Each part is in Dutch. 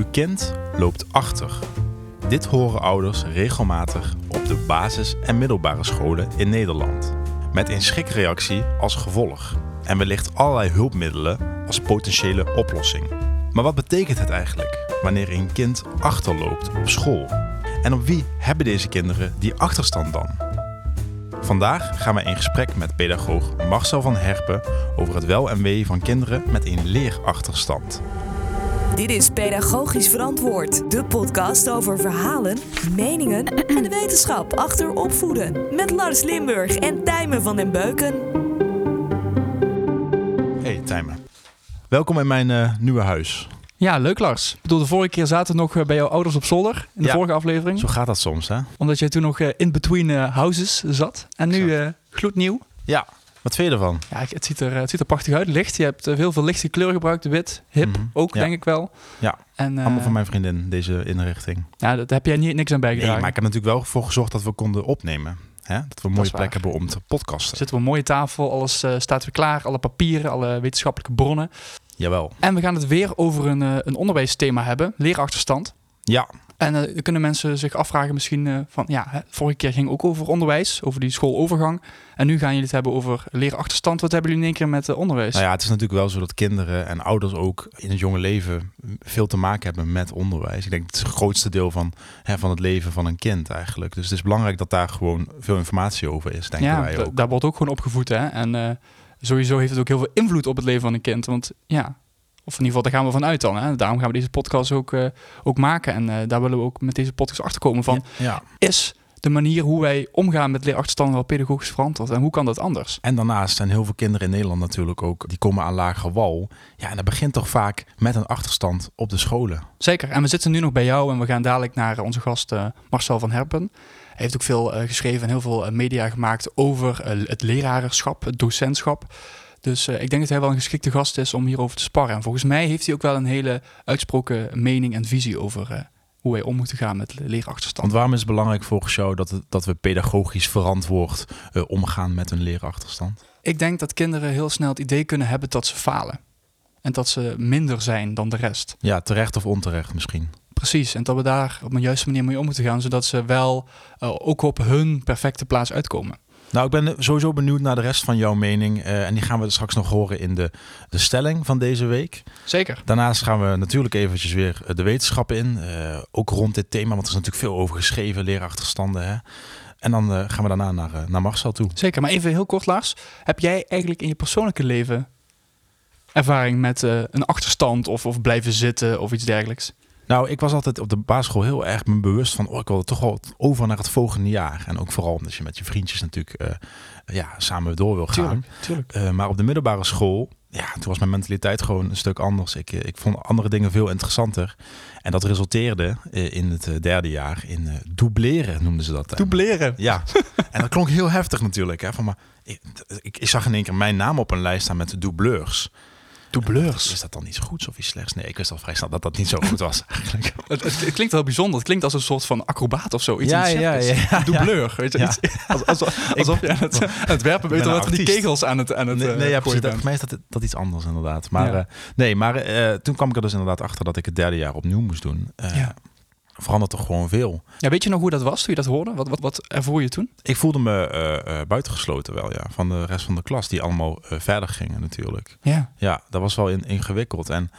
Uw kind loopt achter. Dit horen ouders regelmatig op de basis- en middelbare scholen in Nederland. Met een schrikreactie als gevolg. En wellicht allerlei hulpmiddelen als potentiële oplossing. Maar wat betekent het eigenlijk wanneer een kind achterloopt op school? En op wie hebben deze kinderen die achterstand dan? Vandaag gaan we in gesprek met pedagoog Marcel van Herpen over het wel en wee van kinderen met een leerachterstand. Dit is Pedagogisch Verantwoord, de podcast over verhalen, meningen en de wetenschap achter opvoeden. Met Lars Limburg en Tijmen van den Beuken. Hey Tijmen, welkom in mijn eh, nieuwe huis. Ja, leuk Lars. Ik bedoel, de vorige keer zaten we nog eh, bij jouw ouders op zolder in de Ja. vorige aflevering. Zo gaat dat soms hè? Omdat jij toen nog eh, in between houses zat. En nu eh gloednieuw. Ja, wat vind je ervan? Ja, het ziet, er, het ziet er prachtig uit. Licht. Je hebt eh, heel veel lichte kleur gebruikt. Wit, hip Mhm. ook, Ja. denk ik wel. Ja, En, eh, allemaal van mijn vriendin, deze inrichting. Ja, daar heb jij niet, niks aan Nee, bijgedragen. maar ik heb natuurlijk wel voor gezorgd dat we konden opnemen. Hè? Dat we een mooie plek hebben om te podcasten. Er zit op een mooie tafel. Alles eh, staat weer klaar. Alle papieren, alle wetenschappelijke bronnen. Jawel. En we gaan het weer over een, eh, een onderwijsthema hebben. Leerachterstand. Ja, En eh, dan kunnen mensen zich afvragen misschien eh, van... Ja, hè, vorige keer ging ook over onderwijs, over die schoolovergang. En nu gaan jullie het hebben over leerachterstand. Wat hebben jullie in één keer met eh, onderwijs? nou ja, het is natuurlijk wel zo dat kinderen en ouders ook in het jonge leven veel te maken hebben met onderwijs. Ik denk het het grootste deel van, hè, van het leven van een kind eigenlijk. Dus het is belangrijk dat daar gewoon veel informatie over is, denken ja, wij ook. daar wordt ook gewoon opgevoed. Hè? En eh, sowieso heeft het ook heel veel invloed op het leven van een kind. Want ja, of in ieder geval daar gaan we vanuit dan. Hè? Daarom gaan we deze podcast ook, eh, ook maken. En eh, daar willen we ook met deze podcast achterkomen van... Ja. Is de manier hoe wij omgaan met leerachterstand wel pedagogisch verantwoord? En hoe kan dat anders? En daarnaast zijn heel veel kinderen in Nederland natuurlijk ook, die komen aan lage wal. Ja, en dat begint toch vaak met een achterstand op de scholen. Zeker. En we zitten nu nog bij jou en we gaan dadelijk naar onze gast eh, Marcel van Herpen. Hij heeft ook veel geschreven en heel veel media gemaakt over het lerarenschap, het docentschap. Dus eh, ik denk dat hij wel een geschikte gast is om hierover te sparren. En volgens mij heeft hij ook wel een hele uitsproken mening en visie over eh, hoe wij om moeten gaan met leerachterstand. Want waarom is het belangrijk volgens jou dat, het, dat we pedagogisch verantwoord eh, omgaan met een leerachterstand? Ik denk dat kinderen heel snel het idee kunnen hebben dat ze falen. En dat ze minder zijn dan de rest. Ja, terecht of onterecht misschien. Precies, en dat we daar op een juiste manier mee om moeten gaan, zodat ze wel ook op hun perfecte plaats uitkomen. Nou, ik ben sowieso benieuwd naar de rest van jouw mening. eh, en die gaan we straks nog horen in de, de stelling van deze week. Zeker. Daarnaast gaan we natuurlijk eventjes weer de wetenschappen in. eh, ook rond dit thema, want er is natuurlijk veel over geschreven, leerachterstanden. Hè? En dan eh, gaan we daarna naar, eh, naar Marcel toe. Zeker, maar even heel kort, Lars. Heb jij eigenlijk in je persoonlijke leven ervaring met eh, een achterstand of, of blijven zitten of iets dergelijks? Nou, ik was altijd op de basisschool heel erg me bewust van... oh, ik wilde toch wel over naar het volgende jaar. En ook vooral omdat je met je vriendjes natuurlijk eh, ja, samen door wil gaan. tuurlijk. Eh, maar op de middelbare school, ja, toen was mijn mentaliteit gewoon een stuk anders. Ik, eh, ik vond andere dingen veel interessanter. En dat resulteerde in het derde jaar in eh doubleren, noemden ze dat. dan. Dubleren. Ja, en dat klonk heel heftig natuurlijk. Hè, van, maar, ik, ik, ik zag in één keer mijn naam op een lijst staan met doubleurs. Doubleurs. Is dat dan iets goeds of iets slechts? Nee, ik wist al vrij snel dat dat niet zo goed was eigenlijk. Het, het, het klinkt wel bijzonder. Het klinkt als een soort van acrobaat of zo. Iets Ja, ja, ja, ja. Doubleur. Weet je, Ja. iets, als, alsof, alsof je aan het, aan het werpen ben bent. Wat van die kegels aan het, aan het Nee, eh, nee ja, precies. Dat, voor mij is dat, dat iets anders inderdaad. Maar, Ja. eh, nee, maar eh, toen kwam ik er dus inderdaad achter dat ik het derde jaar opnieuw moest doen. Eh Ja. Verandert toch gewoon veel. Ja, weet je nog hoe dat was toen je dat hoorde? Wat, wat, wat ervoor je toen? Ik voelde me eh, eh, buitengesloten wel, ja. Van de rest van de klas, die allemaal eh, verder gingen natuurlijk. Ja. Ja, dat was wel in, ingewikkeld. En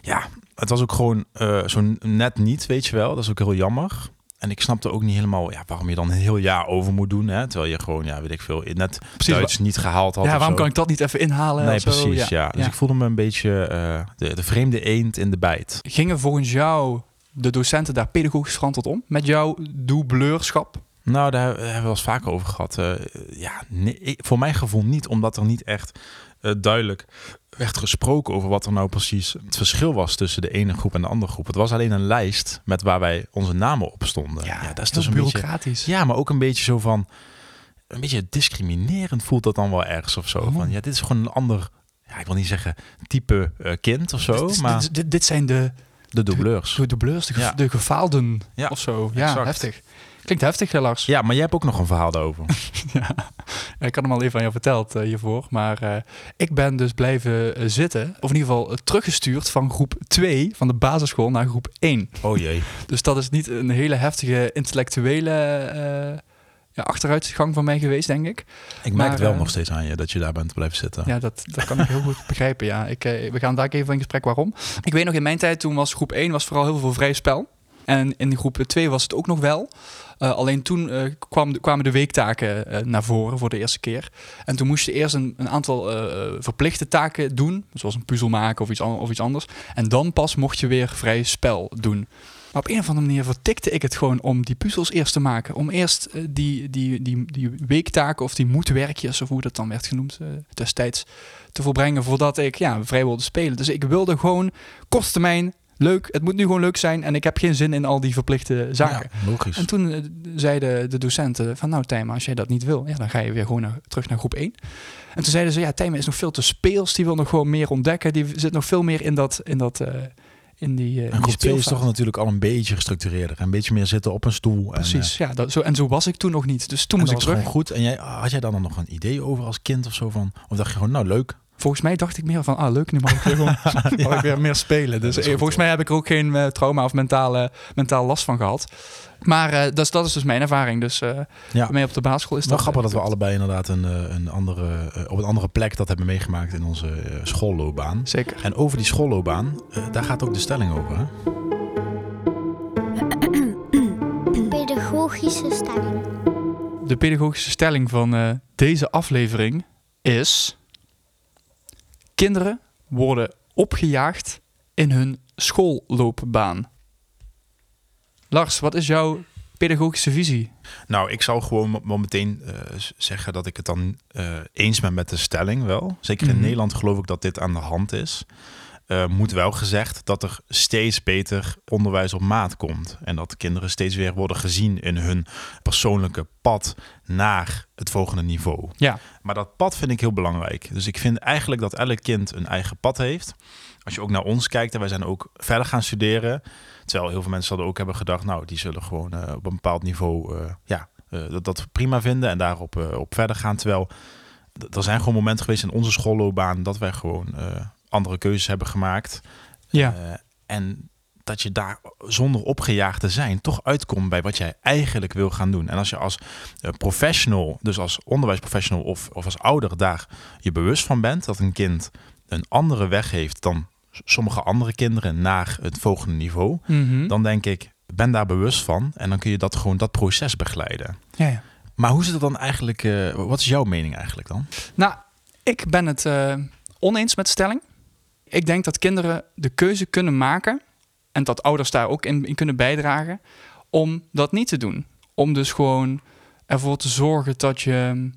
ja, het was ook gewoon zo net niet, weet je wel. Dat is ook heel jammer. En ik snapte ook niet helemaal ja, waarom je dan een heel jaar over moet doen. Hè? Terwijl je gewoon, ja, weet ik veel, net Duits niet gehaald had. Ja, waarom zo. kan ik dat niet even inhalen? Nee, precies, ja. Dus ik voelde me een beetje de, de vreemde eend in de bijt. Gingen volgens jou de docenten daar pedagogisch verantwoord om? Met jouw doubleurschap? Nou, daar hebben we wel eens vaker over gehad. Eh, ja, nee, ik- voor mijn gevoel niet, omdat er niet echt eh, duidelijk werd gesproken over wat er nou precies het verschil was tussen de ene groep en de andere groep. Het was alleen een lijst met waar wij onze namen op stonden. dat is dus een beetje. bureaucratisch. Ja, maar ook een beetje zo van. Een beetje discriminerend voelt dat dan wel ergens of zo. Oh. Van ja, dit is gewoon een ander. Ja, ik wil niet zeggen type eh, kind of zo, Dit- maar dit, dit, dit zijn de, de doubleurs. de doubleurs, de, Ja. de gefaalden Ja, of zo. Ja, exact. heftig. Klinkt heftig, hè, Lars. Ja, maar jij hebt ook nog een verhaal daarover. Ja, ik had hem al even aan jou verteld eh, hiervoor. Maar eh, ik ben dus blijven eh, zitten. Of in ieder geval teruggestuurd van groep 2 van de basisschool naar groep 1. Oh jee. Dus dat is niet een hele heftige intellectuele ja, achteruitgang van mij geweest, denk ik. Ik merk het wel nog steeds aan je dat je daar bent blijven zitten. Ja, dat, dat kan ik heel goed begrijpen. Ja. Ik, eh, we gaan daar even in gesprek waarom. Ik weet nog, in mijn tijd toen was groep 1 was vooral heel veel vrij spel. En in groep 2 was het ook nog wel. Eh, alleen toen eh, kwam de- kwamen de weektaken naar voren voor de eerste keer. En toen moest je eerst een, een aantal verplichte taken doen. Zoals een puzzel maken of iets, of iets anders. En dan pas mocht je weer vrij spel doen. Maar op een of andere manier vertikte ik het gewoon om die puzzels eerst te maken. Om eerst eh, die, die, die, die weektaken of die moedwerkjes, of hoe dat dan werd genoemd eh, destijds, te volbrengen voordat ik ja, vrij wilde spelen. Dus ik wilde gewoon korte termijn leuk. Het moet nu gewoon leuk zijn en ik heb geen zin in al die verplichte zaken. Ja, logisch. En toen eh, zeiden de docenten van nou Tijmen, als jij dat niet wil, ja, dan ga je weer gewoon naar, terug naar groep 1. En toen zeiden ze, ja, Tijmen is nog veel te speels, die wil nog gewoon meer ontdekken, die zit nog veel meer in dat, in dat, in die, eh, in en groep 2 is toch natuurlijk al een beetje gestructureerder. Een beetje meer zitten op een stoel. En, Precies, ja, dat, zo, en zo was ik toen nog niet. Dus toen en, moest ik terug. gewoon goed. En jij, had jij dan nog een idee over als kind of zo van? Of dacht je gewoon, nou leuk. Volgens mij dacht ik meer van, ah leuk, nu mag ik weer, gewoon, mag ik weer meer spelen. Dus eh, volgens mij heb ik er ook geen eh, trauma of mentale, mentaal last van gehad. Maar eh, dat, is, dat is dus mijn ervaring. Dus eh Ja. bij mij op de basisschool is Wel dat... grappig dat we eh, allebei inderdaad een, eh, een andere, eh, op een andere plek dat hebben meegemaakt in onze eh, schoolloopbaan. Zeker. En over die schoolloopbaan, eh, daar gaat ook de stelling over. Hè? Pedagogische stelling. De pedagogische stelling van eh, deze aflevering is... Kinderen worden opgejaagd in hun schoolloopbaan. Lars, wat is jouw pedagogische visie? Nou, ik zou gewoon wel meteen eh, zeggen dat ik het dan eh, eens ben met de stelling wel. Zeker in Mhm. Nederland geloof ik dat dit aan de hand is. Eh, moet wel gezegd dat er steeds beter onderwijs op maat komt. En dat kinderen steeds weer worden gezien in hun persoonlijke pad naar het volgende niveau. Ja. Maar dat pad vind ik heel belangrijk. Dus ik vind eigenlijk dat elk kind een eigen pad heeft. Als je ook naar ons kijkt, en wij zijn ook verder gaan studeren. Terwijl heel veel mensen hadden ook hebben gedacht, nou, die zullen gewoon eh, op een bepaald niveau, eh, ja, eh, dat, dat prima vinden en daarop op verder gaan. Terwijl er zijn gewoon momenten geweest in onze schoolloopbaan dat wij gewoon andere keuzes hebben gemaakt. Ja. En dat je daar zonder opgejaagd te zijn toch uitkomt bij wat jij eigenlijk wil gaan doen. En als je als professional, dus als onderwijsprofessional of, of als ouder daar je bewust van bent dat een kind een andere weg heeft dan sommige andere kinderen naar het volgende niveau, Mhm. dan denk ik, ben daar bewust van en dan kun je dat gewoon dat proces begeleiden. ja, ja. Maar hoe zit het dan eigenlijk, eh, wat is jouw mening eigenlijk dan? Nou, ik ben het eh, oneens met de stelling. Ik denk dat kinderen de keuze kunnen maken en dat ouders daar ook in, in kunnen bijdragen om dat niet te doen. Om dus gewoon ervoor te zorgen dat je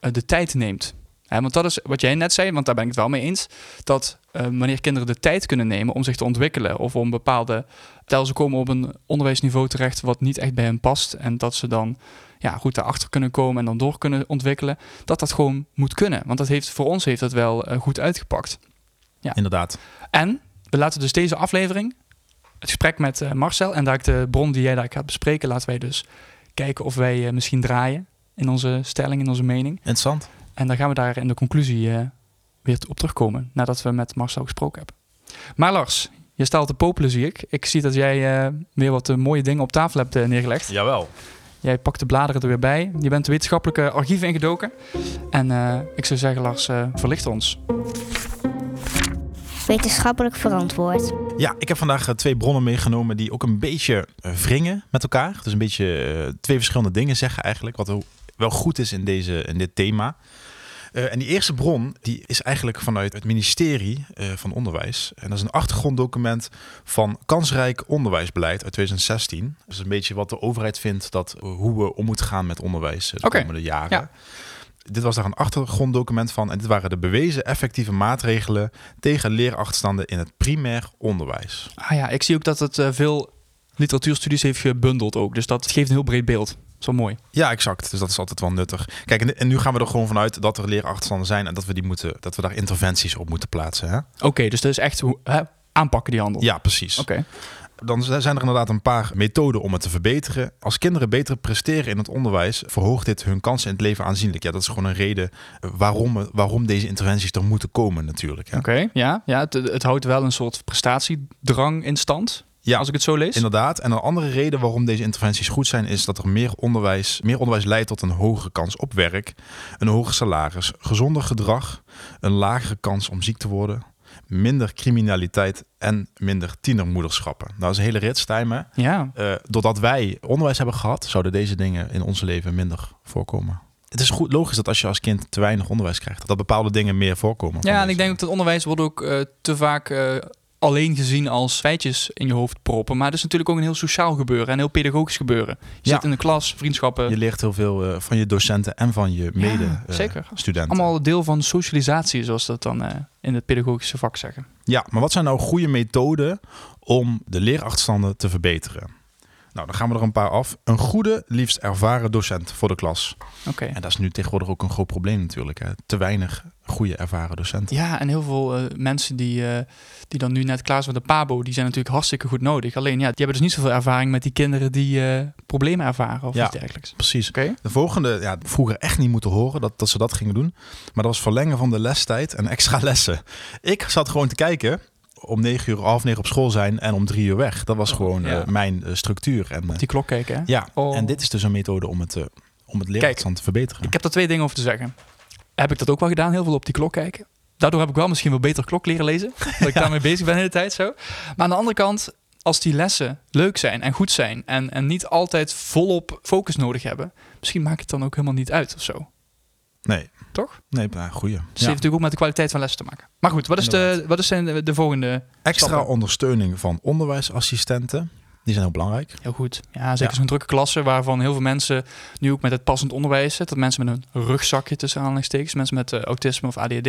eh, de tijd neemt. Want dat is wat jij net zei, want daar ben ik het wel mee eens. Dat eh, wanneer kinderen de tijd kunnen nemen om zich te ontwikkelen of om bepaalde. Tel ze komen op een onderwijsniveau terecht wat niet echt bij hen past. En dat ze dan ja, goed daarachter kunnen komen en dan door kunnen ontwikkelen. Dat dat gewoon moet kunnen. Want dat heeft, voor ons heeft dat wel eh, goed uitgepakt. Ja. Inderdaad. En we laten dus deze aflevering, het gesprek met eh, Marcel en daar de bron die jij daar gaat bespreken, laten wij dus kijken of wij misschien draaien in onze stelling, in onze mening. Interessant. En dan gaan we daar in de conclusie weer op terugkomen, nadat we met Marcel gesproken hebben. Maar Lars, je staat te popelen zie ik. Ik zie dat jij eh, weer wat eh, mooie dingen op tafel hebt eh, neergelegd. Jawel. Jij pakt de bladeren er weer bij. Je bent de wetenschappelijke archieven ingedoken. En eh, ik zou zeggen, Lars, verlicht ons. Wetenschappelijk verantwoord. Ja, ik heb vandaag twee bronnen meegenomen die ook een beetje wringen met elkaar. Dus een beetje twee verschillende dingen zeggen eigenlijk, wat wel goed is in, deze, in dit thema. Eh, en die eerste bron die is eigenlijk vanuit het ministerie eh, van Onderwijs. En dat is een achtergronddocument van kansrijk onderwijsbeleid uit 2016. Dus een beetje wat de overheid vindt dat eh, hoe we om moeten gaan met onderwijs de komende jaren. ja. Dit was daar een achtergronddocument van. En dit waren de bewezen effectieve maatregelen tegen leerachterstanden in het primair onderwijs. Ah ja, ik zie ook dat het veel literatuurstudies heeft gebundeld ook. Dus dat geeft een heel breed beeld. Zo mooi. Ja, exact. Dus dat is altijd wel nuttig. Kijk, en, nu gaan we er gewoon vanuit dat er leerachterstanden zijn en dat we, die moeten, dat we daar interventies op moeten plaatsen. Oké, dus dat is echt hoe, hè, aanpakken die handel. Ja, precies. Oké. Dan zijn er inderdaad een paar methoden om het te verbeteren. Als kinderen beter presteren in het onderwijs, verhoogt dit hun kansen in het leven aanzienlijk. Ja, dat is gewoon een reden eh, waarom, waarom deze interventies er moeten komen natuurlijk. Oké, ja. ja het, het houdt wel een soort prestatiedrang in stand, Ja, als ik het zo lees. Inderdaad. En een andere reden waarom deze interventies goed zijn, is dat er meer onderwijs, meer onderwijs leidt tot een hogere kans op werk, een hoger salaris, gezonder gedrag, een lagere kans om ziek te worden, minder criminaliteit en minder tienermoederschappen. Nou, dat is een hele rits, Stijn, hè? Ja, Eh, doordat wij onderwijs hebben gehad, zouden deze dingen in ons leven minder voorkomen. Het is goed logisch dat als je als kind te weinig onderwijs krijgt, dat bepaalde dingen meer voorkomen. ja en ik denk ook dat onderwijs wordt ook eh, te vaak eh, alleen gezien als feitjes in je hoofd proppen. Maar het is natuurlijk ook een heel sociaal gebeuren en een heel pedagogisch gebeuren. Je Ja. zit in de klas, vriendschappen. je leert heel veel eh, van je docenten en van je mede eh. Allemaal deel van socialisatie, zoals dat dan eh, in het pedagogische vak zeggen. Ja, maar wat zijn nou goede methoden om de leerachterstanden te verbeteren? Nou, dan gaan we er een paar af. Een goede, liefst ervaren docent voor de klas. Oké. En dat is nu tegenwoordig ook een groot probleem natuurlijk. Hè? Te weinig goede, ervaren docenten. Ja, en heel veel eh, mensen die, eh, die dan nu net klaar zijn met de PABO, die zijn natuurlijk hartstikke goed nodig. Alleen ja, die hebben dus niet zoveel ervaring met die kinderen die eh, problemen ervaren of Ja. iets dergelijks. Precies. Oké. De volgende, ja, vroeger echt niet moeten horen dat, dat ze dat gingen doen. Maar dat was verlengen van de lestijd en extra lessen. Ik zat gewoon te kijken. Om negen uur, half negen op school zijn en om drie uur weg. Dat was gewoon ja. eh, mijn eh, structuur. En, eh, Die klok kijken, hè? ja, Oh. en dit is dus een methode om het, om het leerachterstand te verbeteren. Ik heb daar twee dingen over te zeggen. Heb ik dat ook wel gedaan, heel veel op die klok kijken. Daardoor heb ik wel misschien wel beter klok leren lezen. Dat ik daarmee bezig ben de hele tijd zo. Maar aan de andere kant, als die lessen leuk zijn en goed zijn... en, en niet altijd volop focus nodig hebben... misschien maakt het dan ook helemaal niet uit of zo. Nee, Toch? nee, nou, goeie. Dus Ja. heeft natuurlijk ook met de kwaliteit van lessen te maken. Maar goed, wat is, de, wat is zijn de, de volgende Extra stappen? ondersteuning van onderwijsassistenten. Die zijn heel belangrijk. Heel goed. Ja, zeker Ja. zo'n drukke klasse waarvan heel veel mensen nu ook met het passend onderwijs zitten. Dat mensen met een rugzakje tussen aanhalingstekens, mensen met eh, autisme of ADHD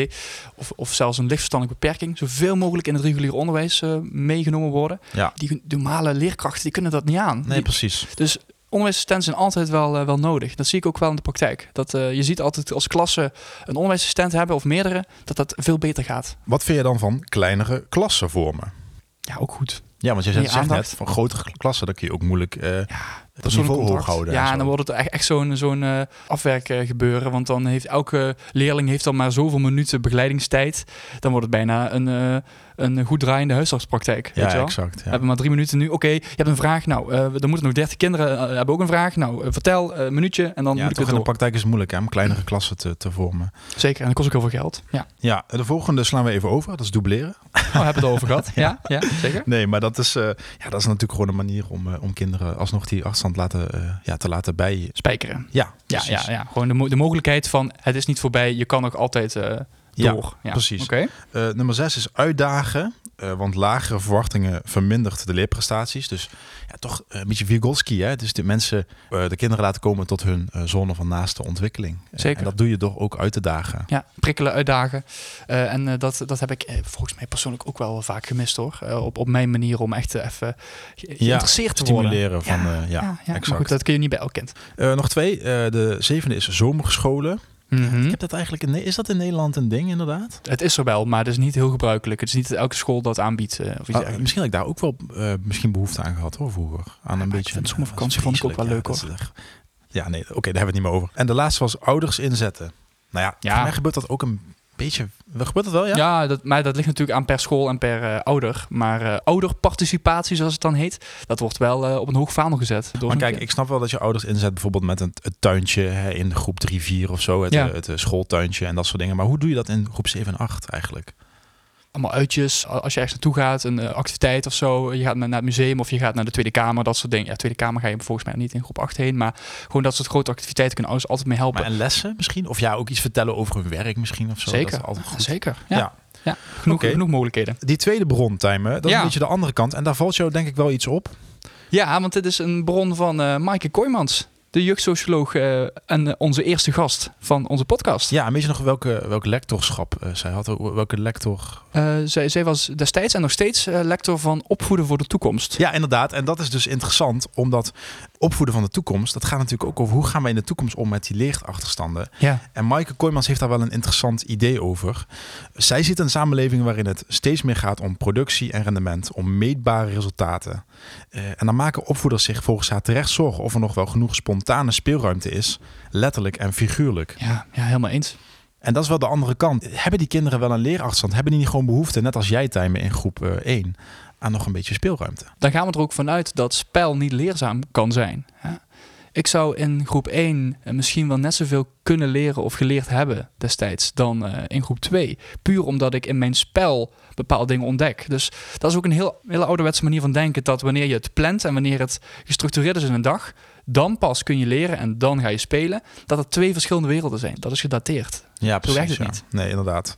of, of zelfs een lichtverstandelijke beperking, zoveel mogelijk in het reguliere onderwijs eh, meegenomen worden. Ja. Die normale leerkrachten die kunnen dat niet aan. Nee, Die- precies. dus onderwijsassistenten zijn altijd wel, eh, wel nodig. Dat zie ik ook wel in de praktijk. Dat, eh, je ziet altijd als klasse een onderwijsassistent hebben of meerdere, dat dat veel beter gaat. Wat vind je dan van kleinere klassenvormen? Ja, ook goed. Ja, want je zegt, zegt net, van grotere klassen, dan kun je ook moeilijk eh het persoonlijk niveau houden. Ja, en dan wordt het echt, echt zo'n zo'n eh, afwerk eh, gebeuren. Want dan heeft elke leerling heeft dan maar zoveel minuten begeleidingstijd. Dan wordt het bijna een, eh, een goed draaiende huisartspraktijk. weet je ja, wel? exact. We Ja. hebben maar drie minuten nu. Oké, je hebt een vraag. Nou, er moeten nog dertig kinderen hebben ook een vraag. Nou, vertel, een minuutje en dan Ja, moet ik toch in de praktijk is het moeilijk hè, om kleinere klassen te, te vormen. Zeker, en dat kost ook heel veel geld. Ja, Ja, de volgende slaan we even over. Dat is dubleren. oh, hebben we het over gehad. Ja, ja, zeker. Nee, maar dat is, ja, dat is natuurlijk gewoon een manier om, om kinderen alsnog die afstand laten, eh, ja, te laten bij. Spijkeren. Ja, Ja, precies. ja, ja, gewoon de, mo- de mogelijkheid van het is niet voorbij. Je kan nog altijd eh, door. Ja, precies. Oké. Eh, nummer zes is uitdagen. eh, want lagere verwachtingen vermindert de leerprestaties. Dus ja, toch een beetje Vygotsky. Hè? Dus de mensen, eh, de kinderen laten komen tot hun eh, zone van naaste ontwikkeling. Eh, Zeker. En dat doe je door ook uit te dagen. Ja, prikkelen, uitdagen. Eh, en eh, dat, dat heb ik eh, volgens mij persoonlijk ook wel vaak gemist hoor. Eh, op, op mijn manier om echt eh, even ge- geïnteresseerd te worden. Stimuleren van, eh, ja, ja, maar exact. goed, dat kun je niet bij elk kind. Eh, nog twee. Eh, de zevende is zomerscholen. Mhm. Ik heb dat eigenlijk in, is dat in Nederland een ding inderdaad? Het is er wel, maar het is niet heel gebruikelijk. Het is niet dat elke school dat aanbiedt. eh, of iets Ah, misschien had ik daar ook wel eh, misschien behoefte aan gehad hoor, vroeger. Aan een beetje. vind eh, is vond ik ook wel leuk. Ja, is echt- Ja, nee, oké, daar hebben we het niet meer over. En de laatste was ouders inzetten. Nou ja, Ja. voor mij gebeurt dat ook een beetje. Gebeurt dat wel, ja? ja, dat, maar dat ligt natuurlijk aan per school en per eh, ouder. Maar eh, ouderparticipatie, zoals het dan heet, dat wordt wel eh, op een hoog vaandel gezet. Door Maar kijk, ik snap wel dat je ouders inzet bijvoorbeeld met een, het tuintje hè, in groep 3, 4 of zo. Het, Ja. het, schooltuintje en dat soort dingen. Maar hoe doe je dat in groep 7 en 8 eigenlijk? Allemaal uitjes. Als je ergens naartoe gaat, een eh, activiteit of zo. Je gaat naar, naar het museum of je gaat naar de Tweede Kamer, dat soort dingen. Ja, Tweede Kamer ga je volgens mij niet in groep 8 heen. Maar gewoon dat soort grote activiteiten kunnen ouders altijd mee helpen. Maar en lessen misschien? Of ja, ook iets vertellen over hun werk misschien of zo. Zeker. Dat is altijd goed. Zeker. Ja. Ja. ja. Genoeg, genoeg mogelijkheden. Die tweede bron, Tijmen, dat is Ja. een beetje de andere kant. En daar valt jou denk ik wel iets op. Ja, want dit is een bron van eh Maaike Kooijmans. De jeugdsocioloog eh, en eh, onze eerste gast van onze podcast. Ja, en weet je nog welke, welke lectorschap eh, zij had? Welke lector? Zij, zij was destijds en nog steeds lector van Opvoeden voor de Toekomst. Ja, inderdaad. En dat is dus interessant, omdat opvoeden van de toekomst, dat gaat natuurlijk ook over hoe gaan wij in de toekomst om met die leerachterstanden. Ja. En Maaike Kooijmans heeft daar wel een interessant idee over. Zij ziet een samenleving waarin het steeds meer gaat om productie en rendement, om meetbare resultaten. Eh, en dan maken opvoeders zich volgens haar terecht zorgen of er nog wel genoeg spontane speelruimte is, letterlijk en figuurlijk. Ja, ja, helemaal eens. En dat is wel de andere kant. Hebben die kinderen wel een leerachterstand? Hebben die niet gewoon behoefte, net als jij, Tijmen, in groep eh, 1, aan nog een beetje speelruimte? Dan gaan we er ook vanuit dat spel niet leerzaam kan zijn. hè. Ik zou in groep 1 misschien wel net zoveel kunnen leren of geleerd hebben destijds dan eh, in groep 2. Puur omdat ik in mijn spel bepaalde dingen ontdek. Dus dat is ook een heel, hele ouderwetse manier van denken. Dat wanneer je het plant en wanneer het gestructureerd is in een dag, dan pas kun je leren en dan ga je spelen. Dat het twee verschillende werelden zijn. Dat is gedateerd. Ja, Zo werkt precies. het ja. niet. Nee, inderdaad.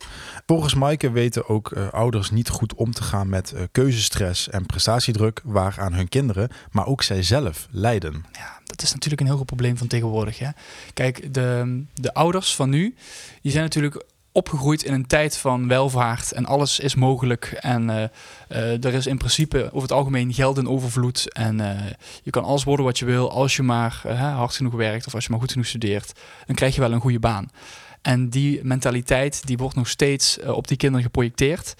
Volgens Maaike weten ook eh, ouders niet goed om te gaan met eh, keuzestress en prestatiedruk, waaraan hun kinderen, maar ook zij zelf lijden. Ja, dat is natuurlijk een heel groot probleem van tegenwoordig. Hè? Kijk, de, de ouders van nu, die zijn natuurlijk opgegroeid in een tijd van welvaart en alles is mogelijk. En eh, eh, er is in principe over het algemeen geld in overvloed. En eh, je kan alles worden wat je wil als je maar hard genoeg werkt of als je maar goed genoeg studeert. Dan krijg je wel een goede baan. En die mentaliteit die wordt nog steeds op die kinderen geprojecteerd.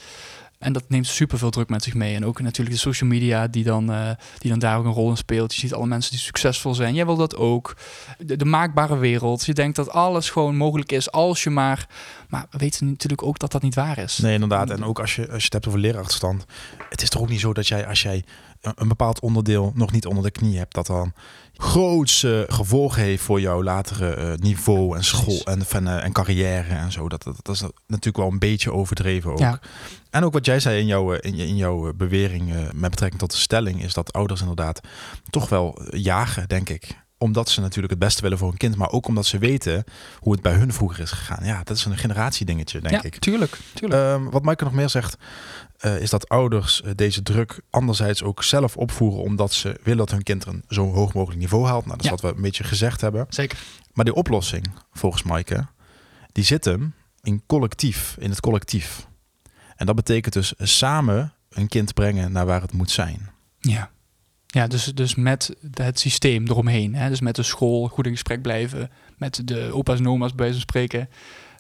En dat neemt superveel druk met zich mee. En ook natuurlijk de social media die dan, eh, die dan daar ook een rol in speelt. Je ziet alle mensen die succesvol zijn. Jij wil dat ook. De, de maakbare wereld. Je denkt dat alles gewoon mogelijk is als je maar... Maar we weten natuurlijk ook dat dat niet waar is. Nee, inderdaad. En ook als je, als je het hebt over leerachterstand. Het is toch ook niet zo dat jij, als jij een, een bepaald onderdeel nog niet onder de knie hebt, dat dan grootse gevolgen heeft voor jouw latere eh, niveau en school en, van, eh, en carrière en zo. Dat, dat, dat is natuurlijk wel een beetje overdreven ook. Ja. En ook wat jij zei in jouw, eh, in, in jouw bewering met betrekking tot de stelling, is dat ouders inderdaad toch wel jagen, denk ik. Omdat ze natuurlijk het beste willen voor hun kind, maar ook omdat ze weten hoe het bij hun vroeger is gegaan. Ja, dat is een generatiedingetje, denk ja, ik. tuurlijk. tuurlijk. Ehm, wat Maaike nog meer zegt, eh, is dat ouders eh, deze druk anderzijds ook zelf opvoeren, omdat ze willen dat hun kind een zo hoog mogelijk niveau haalt. Nou, dat is Ja. wat we een beetje gezegd hebben. Zeker. Maar die oplossing, volgens Maaike, die zit hem in collectief, in het collectief. En dat betekent dus samen een kind brengen naar waar het moet zijn. Ja. Ja, dus, dus met het systeem eromheen. Hè? Dus met de school goed in gesprek blijven. Met de opa's en oma's bij van spreken.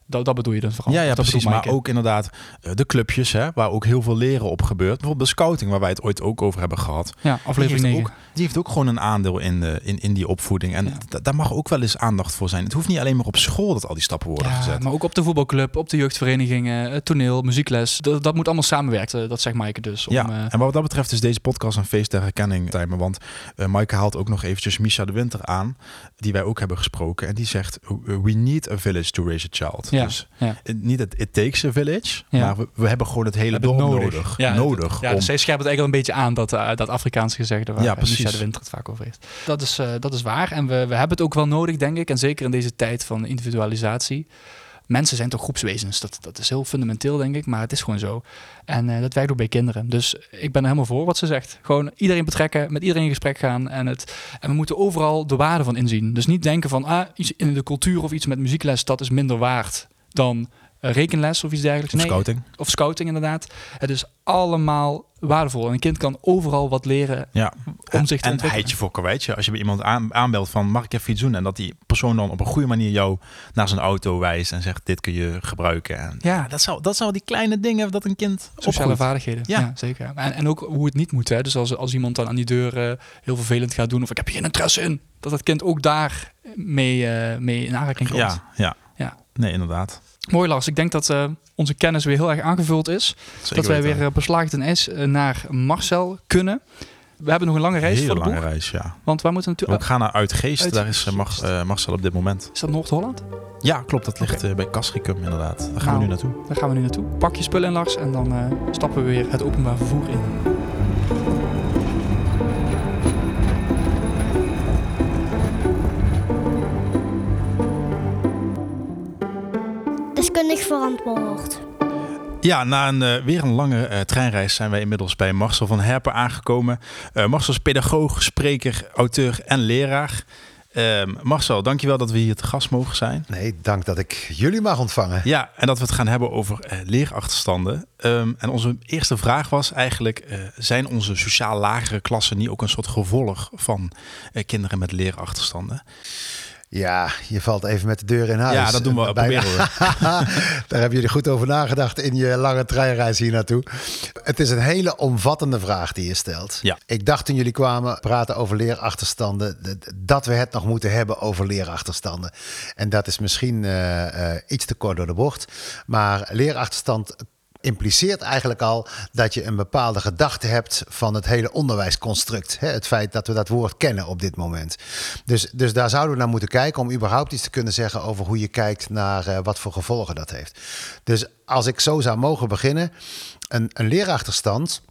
Dat, dat bedoel je dan vooral? Ja, ja dat precies. Maar ook inderdaad eh, de clubjes, hè, waar ook heel veel leren op gebeurt. Bijvoorbeeld de scouting, waar wij het ooit ook over hebben gehad. Ja, aflevering die 9. heeft, ook, die heeft ook gewoon een aandeel in, de, in, in die opvoeding. En Ja. daar mag ook wel eens aandacht voor zijn. Het hoeft niet alleen maar op school dat al die stappen worden Ja, gezet. maar ook op de voetbalclub, op de jeugdverenigingen, het toneel, muziekles. Dat, dat moet allemaal samenwerken, dat zegt Maaike dus. Om, ja, eh, en wat dat betreft is deze podcast een feest der herkenning, Tijmen. Want eh Maaike haalt ook nog eventjes Misha de Winter aan, die wij ook hebben gesproken. En die zegt, we need a village to raise a child. Ja, Dus ja. niet het it takes a village, Ja. maar we, we hebben gewoon het hele dorp nodig. nodig. Ja, nodig Ja, om- dus zij scherpt het eigenlijk al een beetje aan, dat, eh, dat Afrikaanse gezegde waar Ja, precies. De Winter het vaak over heeft. Dat is, eh, dat is waar en we, we hebben het ook wel nodig, denk ik. En zeker in deze tijd van individualisatie. Mensen zijn toch groepswezens. Dat, dat is heel fundamenteel, denk ik, maar het is gewoon zo. En eh, dat werkt ook bij kinderen. Dus ik ben er helemaal voor wat ze zegt. Gewoon iedereen betrekken, met iedereen in gesprek gaan. En, het, en we moeten overal de waarde van inzien. Dus niet denken van, ah, iets in de cultuur of iets met muziekles, dat is minder waard dan rekenles of iets dergelijks. of Nee, scouting. of scouting inderdaad. Het is allemaal waardevol. En een kind kan overal wat leren Ja. om zich te en ontwikkelen. heidje voor karweitje. Als je bij iemand aan, aanbelt van mag ik even iets doen? En dat die persoon dan op een goede manier jou naar zijn auto wijst en zegt dit kun je gebruiken. En Ja. dat zou, dat zou die kleine dingen dat een kind Sociale opgroeit. vaardigheden. Ja. Ja, zeker. En, en ook hoe het niet moet. Hè. Dus als, als iemand dan aan die deur eh, heel vervelend gaat doen... of ik heb hier geen interesse in... dat het kind ook daar mee, eh, mee in aanraking komt. Ja, ja. Ja. Nee, inderdaad. Mooi Lars, ik denk dat eh, onze kennis weer heel erg aangevuld is. Zeker dat wij weer uh, beslaagd en is eh, naar Marcel kunnen. We hebben nog een lange reis Hele voor de lange reis, ja. Want waar moeten we We natuurlijk... gaan naar Uitgeest. Uit- Daar is eh, Mar- eh, Marcel op dit moment. is dat Noord-Holland? Ja, klopt. Dat ligt eh, bij Castricum inderdaad. Daar gaan Nou. we nu naartoe. Daar gaan we nu naartoe. Pak je spullen in Lars en dan eh, stappen we weer het openbaar vervoer in. Deskundig verantwoord. Ja, na een, eh, weer een lange eh, treinreis zijn wij inmiddels bij Marcel van Herpen aangekomen. Eh, Marcel is pedagoog, spreker, auteur en leraar. Ehm, Marcel, dankjewel dat we hier te gast mogen zijn. Nee, dank dat ik jullie mag ontvangen. Ja, en dat we het gaan hebben over leerachterstanden. Ehm, en onze eerste vraag was eigenlijk: eh, zijn onze sociaal lagere klassen niet ook een soort gevolg van eh, kinderen met leerachterstanden? Ja, je valt even met de deur in huis. Ja, dat doen we. Bijna- Proberen we. Daar hebben jullie goed over nagedacht in je lange treinreis hier naartoe. Het is een hele omvattende vraag die je stelt. Ja. Ik dacht toen jullie kwamen praten over leerachterstanden, dat we het nog moeten hebben over leerachterstanden. En dat is misschien eh, eh, iets te kort door de bocht. Maar leerachterstand impliceert eigenlijk al dat je een bepaalde gedachte hebt van het hele onderwijsconstruct. Hè? Het feit dat we dat woord kennen op dit moment. Dus, dus daar zouden we naar moeten kijken om überhaupt iets te kunnen zeggen over hoe je kijkt naar eh, wat voor gevolgen dat heeft. Dus als ik zo zou mogen beginnen, een, een leerachterstand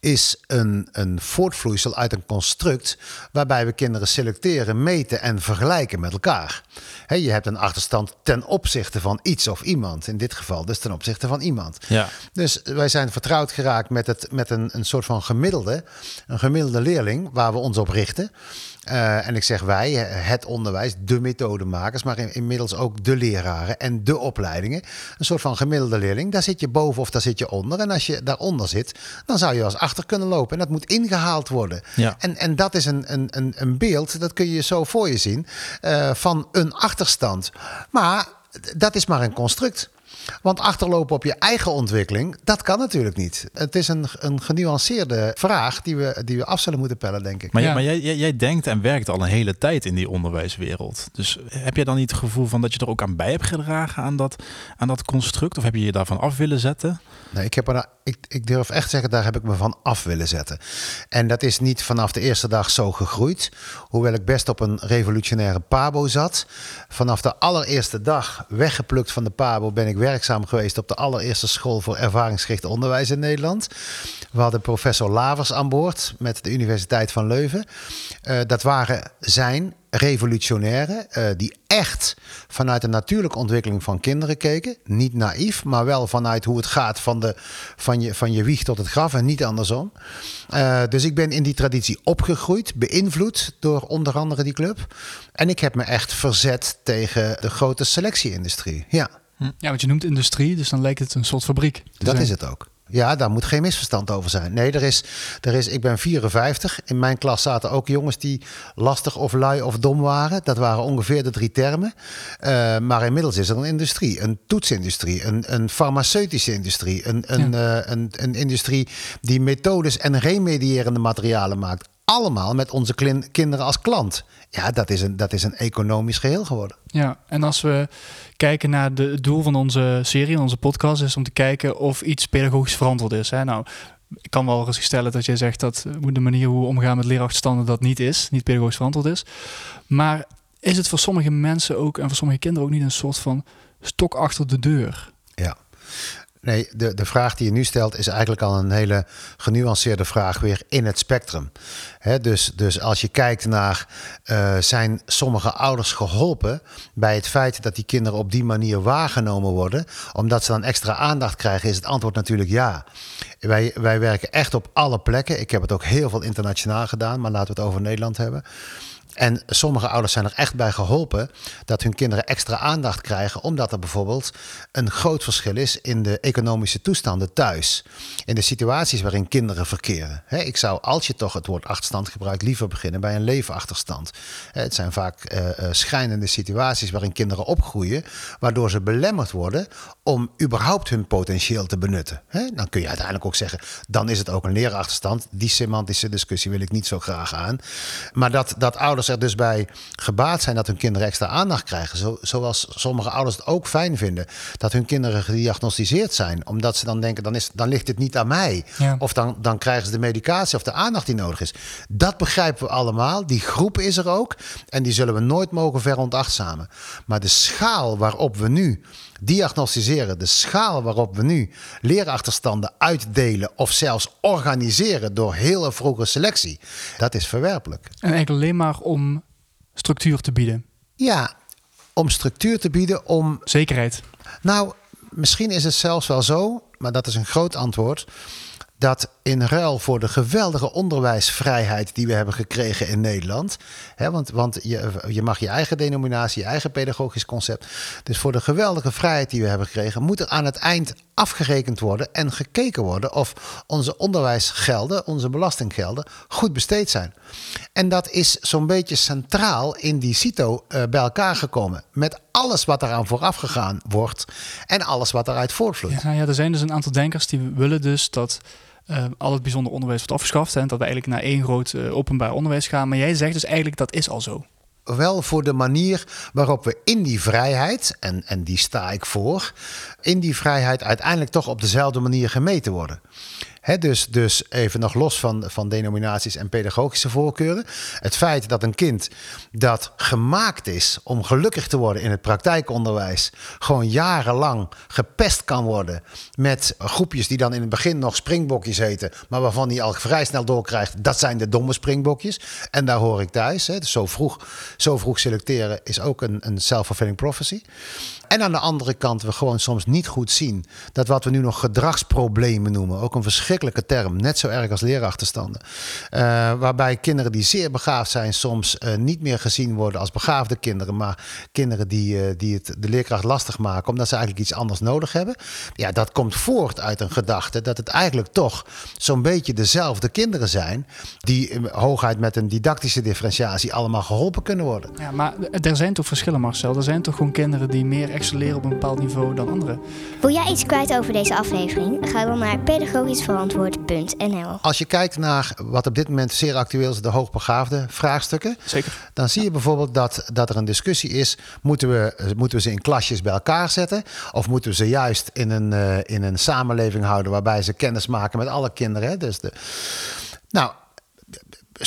is een, een voortvloeisel uit een construct waarbij we kinderen selecteren, meten en vergelijken met elkaar. Je hebt een achterstand ten opzichte van iets of iemand. In dit geval dus ten opzichte van iemand. Ja. Dus wij zijn vertrouwd geraakt met, het, met een, een soort van gemiddelde, een gemiddelde leerling waar we ons op richten. Eh, en ik zeg wij, het onderwijs, de methodemakers, maar in- inmiddels ook de leraren en de opleidingen. Een soort van gemiddelde leerling. Daar zit je boven of daar zit je onder. En als je daaronder zit, dan zou je als achter kunnen lopen. En dat moet ingehaald worden. Ja. En, en dat is een, een, een, een beeld, dat kun je zo voor je zien, eh, van een achterstand. Maar dat is maar een construct. Want achterlopen op je eigen ontwikkeling, dat kan natuurlijk niet. Het is een, een genuanceerde vraag die we, die we af zullen moeten pellen, denk ik. Maar, Ja. maar jij, jij, jij denkt en werkt al een hele tijd in die onderwijswereld. Dus heb jij dan niet het gevoel van dat je er ook aan bij hebt gedragen aan dat, aan dat construct? Of heb je je daarvan af willen zetten? Nee, ik, heb er, ik, ik durf echt te zeggen, daar heb ik me van af willen zetten. En dat is niet vanaf de eerste dag zo gegroeid. Hoewel ik best op een revolutionaire pabo zat. Vanaf de allereerste dag, weggeplukt van de pabo, ben ik werkzaam geweest op de allereerste school voor ervaringsgericht onderwijs in Nederland. We hadden professor Lavers aan boord met de Universiteit van Leuven. Eh, dat waren zijn revolutionairen eh, die echt vanuit de natuurlijke ontwikkeling van kinderen keken. Niet naïef, maar wel vanuit hoe het gaat van, de, van, je, van je wieg tot het graf en niet andersom. Eh, dus ik ben in die traditie opgegroeid, beïnvloed door onder andere die club. En ik heb me echt verzet tegen de grote selectieindustrie. Ja, Ja, want je noemt industrie, dus dan lijkt het een soort fabriek. dat zijn. is het ook. Ja, daar moet geen misverstand over zijn. Nee, er is, er is, ik ben 54. In mijn klas zaten ook jongens die lastig of lui of dom waren. Dat waren ongeveer de drie termen. Eh, maar inmiddels is er een industrie, een toetsindustrie, een, een farmaceutische industrie, een, een, eh, een, een industrie die methodes en remedierende materialen maakt. Allemaal met onze klin- kinderen als klant. Ja, dat is, een, dat is een economisch geheel geworden. Ja, en als we kijken naar de, het doel van onze serie, onze podcast, is om te kijken of iets pedagogisch verantwoord is. Hè? Nou, ik kan wel eens stellen dat jij zegt dat de manier hoe we omgaan met leerachterstanden dat niet is, niet pedagogisch verantwoord is. Maar is het voor sommige mensen ook en voor sommige kinderen ook niet een soort van stok achter de deur? Ja. Nee, de, de vraag die je nu stelt is eigenlijk al een hele genuanceerde vraag weer in het spectrum. Dus, dus als je kijkt naar eh, zijn sommige ouders geholpen bij het feit dat die kinderen op die manier waargenomen worden, omdat ze dan extra aandacht krijgen, is het antwoord natuurlijk ja. Wij, wij werken echt op alle plekken. Ik heb het ook heel veel internationaal gedaan, maar laten we het over Nederland hebben. En sommige ouders zijn er echt bij geholpen dat hun kinderen extra aandacht krijgen, omdat er bijvoorbeeld een groot verschil is in de economische toestanden thuis. In de situaties waarin kinderen verkeren. Ik zou, als je toch het woord achterstand gebruikt, liever beginnen bij een leefachterstand. Hè, Het zijn vaak eh, eh, schrijnende situaties waarin kinderen opgroeien, waardoor ze belemmerd worden om überhaupt hun potentieel te benutten. Dan kun je uiteindelijk ook zeggen, dan is het ook een leerachterstand. Die semantische discussie wil ik niet zo graag aan. Maar dat, dat ouders er dus bij gebaat zijn dat hun kinderen extra aandacht krijgen. Zo, zoals sommige ouders het ook fijn vinden dat hun kinderen gediagnosticeerd zijn. Omdat ze dan denken, dan, is, dan ligt dit niet aan mij. Ja. Of dan, dan krijgen ze de medicatie of de aandacht die nodig is. Dat begrijpen we allemaal. Die groep is er ook. En die zullen we nooit mogen veronachtzamen. Maar de schaal waarop we nu diagnosticeren, de schaal waarop we nu leerachterstanden uitdelen of zelfs organiseren door hele vroege selectie, dat is verwerpelijk. En eigenlijk alleen maar om structuur te bieden. Ja, om structuur te bieden, om Zekerheid. Nou, misschien is het zelfs wel zo, maar dat is een groot antwoord. Dat in ruil voor de geweldige onderwijsvrijheid die we hebben gekregen in Nederland. Hè, want want je, je mag je eigen denominatie, je eigen pedagogisch concept. Dus voor de geweldige vrijheid die we hebben gekregen, moet er aan het eind afgerekend worden en gekeken worden of onze onderwijsgelden, onze belastinggelden, goed besteed zijn. En dat is zo'n beetje centraal in die CITO uh, bij elkaar gekomen. Met alles wat eraan vooraf gegaan wordt en alles wat eruit voortvloeit. Ja, ja, er zijn dus een aantal denkers die willen dus dat uh, al het bijzonder onderwijs wordt afgeschaft. En dat we eigenlijk naar één groot uh, openbaar onderwijs gaan. Maar jij zegt dus eigenlijk dat is al zo wel voor de manier waarop we in die vrijheid, en, en die sta ik voor, in die vrijheid uiteindelijk toch op dezelfde manier gemeten worden dus, dus even nog los van, van denominaties en pedagogische voorkeuren. Het feit dat een kind dat gemaakt is om gelukkig te worden in het praktijkonderwijs, gewoon jarenlang gepest kan worden met groepjes die dan in het begin nog springbokjes heten, maar waarvan hij al vrij snel doorkrijgt, dat zijn de domme springbokjes. En daar hoor ik thuis. Dus zo, vroeg, zo vroeg selecteren is ook een, een self-fulfilling prophecy. En aan de andere kant we gewoon soms niet goed zien dat wat we nu nog gedragsproblemen noemen, ook een verschrikkelijke term, net zo erg als leerachterstanden. Uh, waarbij kinderen die zeer begaafd zijn soms uh, niet meer gezien worden als begaafde kinderen, maar kinderen die, uh, die het de leerkracht lastig maken omdat ze eigenlijk iets anders nodig hebben. Ja, dat komt voort uit een gedachte dat het eigenlijk toch zo'n beetje dezelfde kinderen zijn die hooguit met een didactische differentiatie allemaal geholpen kunnen worden. Ja, maar er zijn toch verschillen Marcel? Er zijn toch gewoon kinderen die meer excelleren op een bepaald niveau dan anderen. Wil jij iets kwijt over deze aflevering? Ga dan naar Als je kijkt naar wat op dit moment zeer actueel is, de hoogbegaafde vraagstukken. Zeker. Dan zie je bijvoorbeeld dat, dat er een discussie is: moeten we, moeten we ze in klasjes bij elkaar zetten? Of moeten we ze juist in een, uh, in een samenleving houden waarbij ze kennis maken met alle kinderen? Hè? Dus de, nou,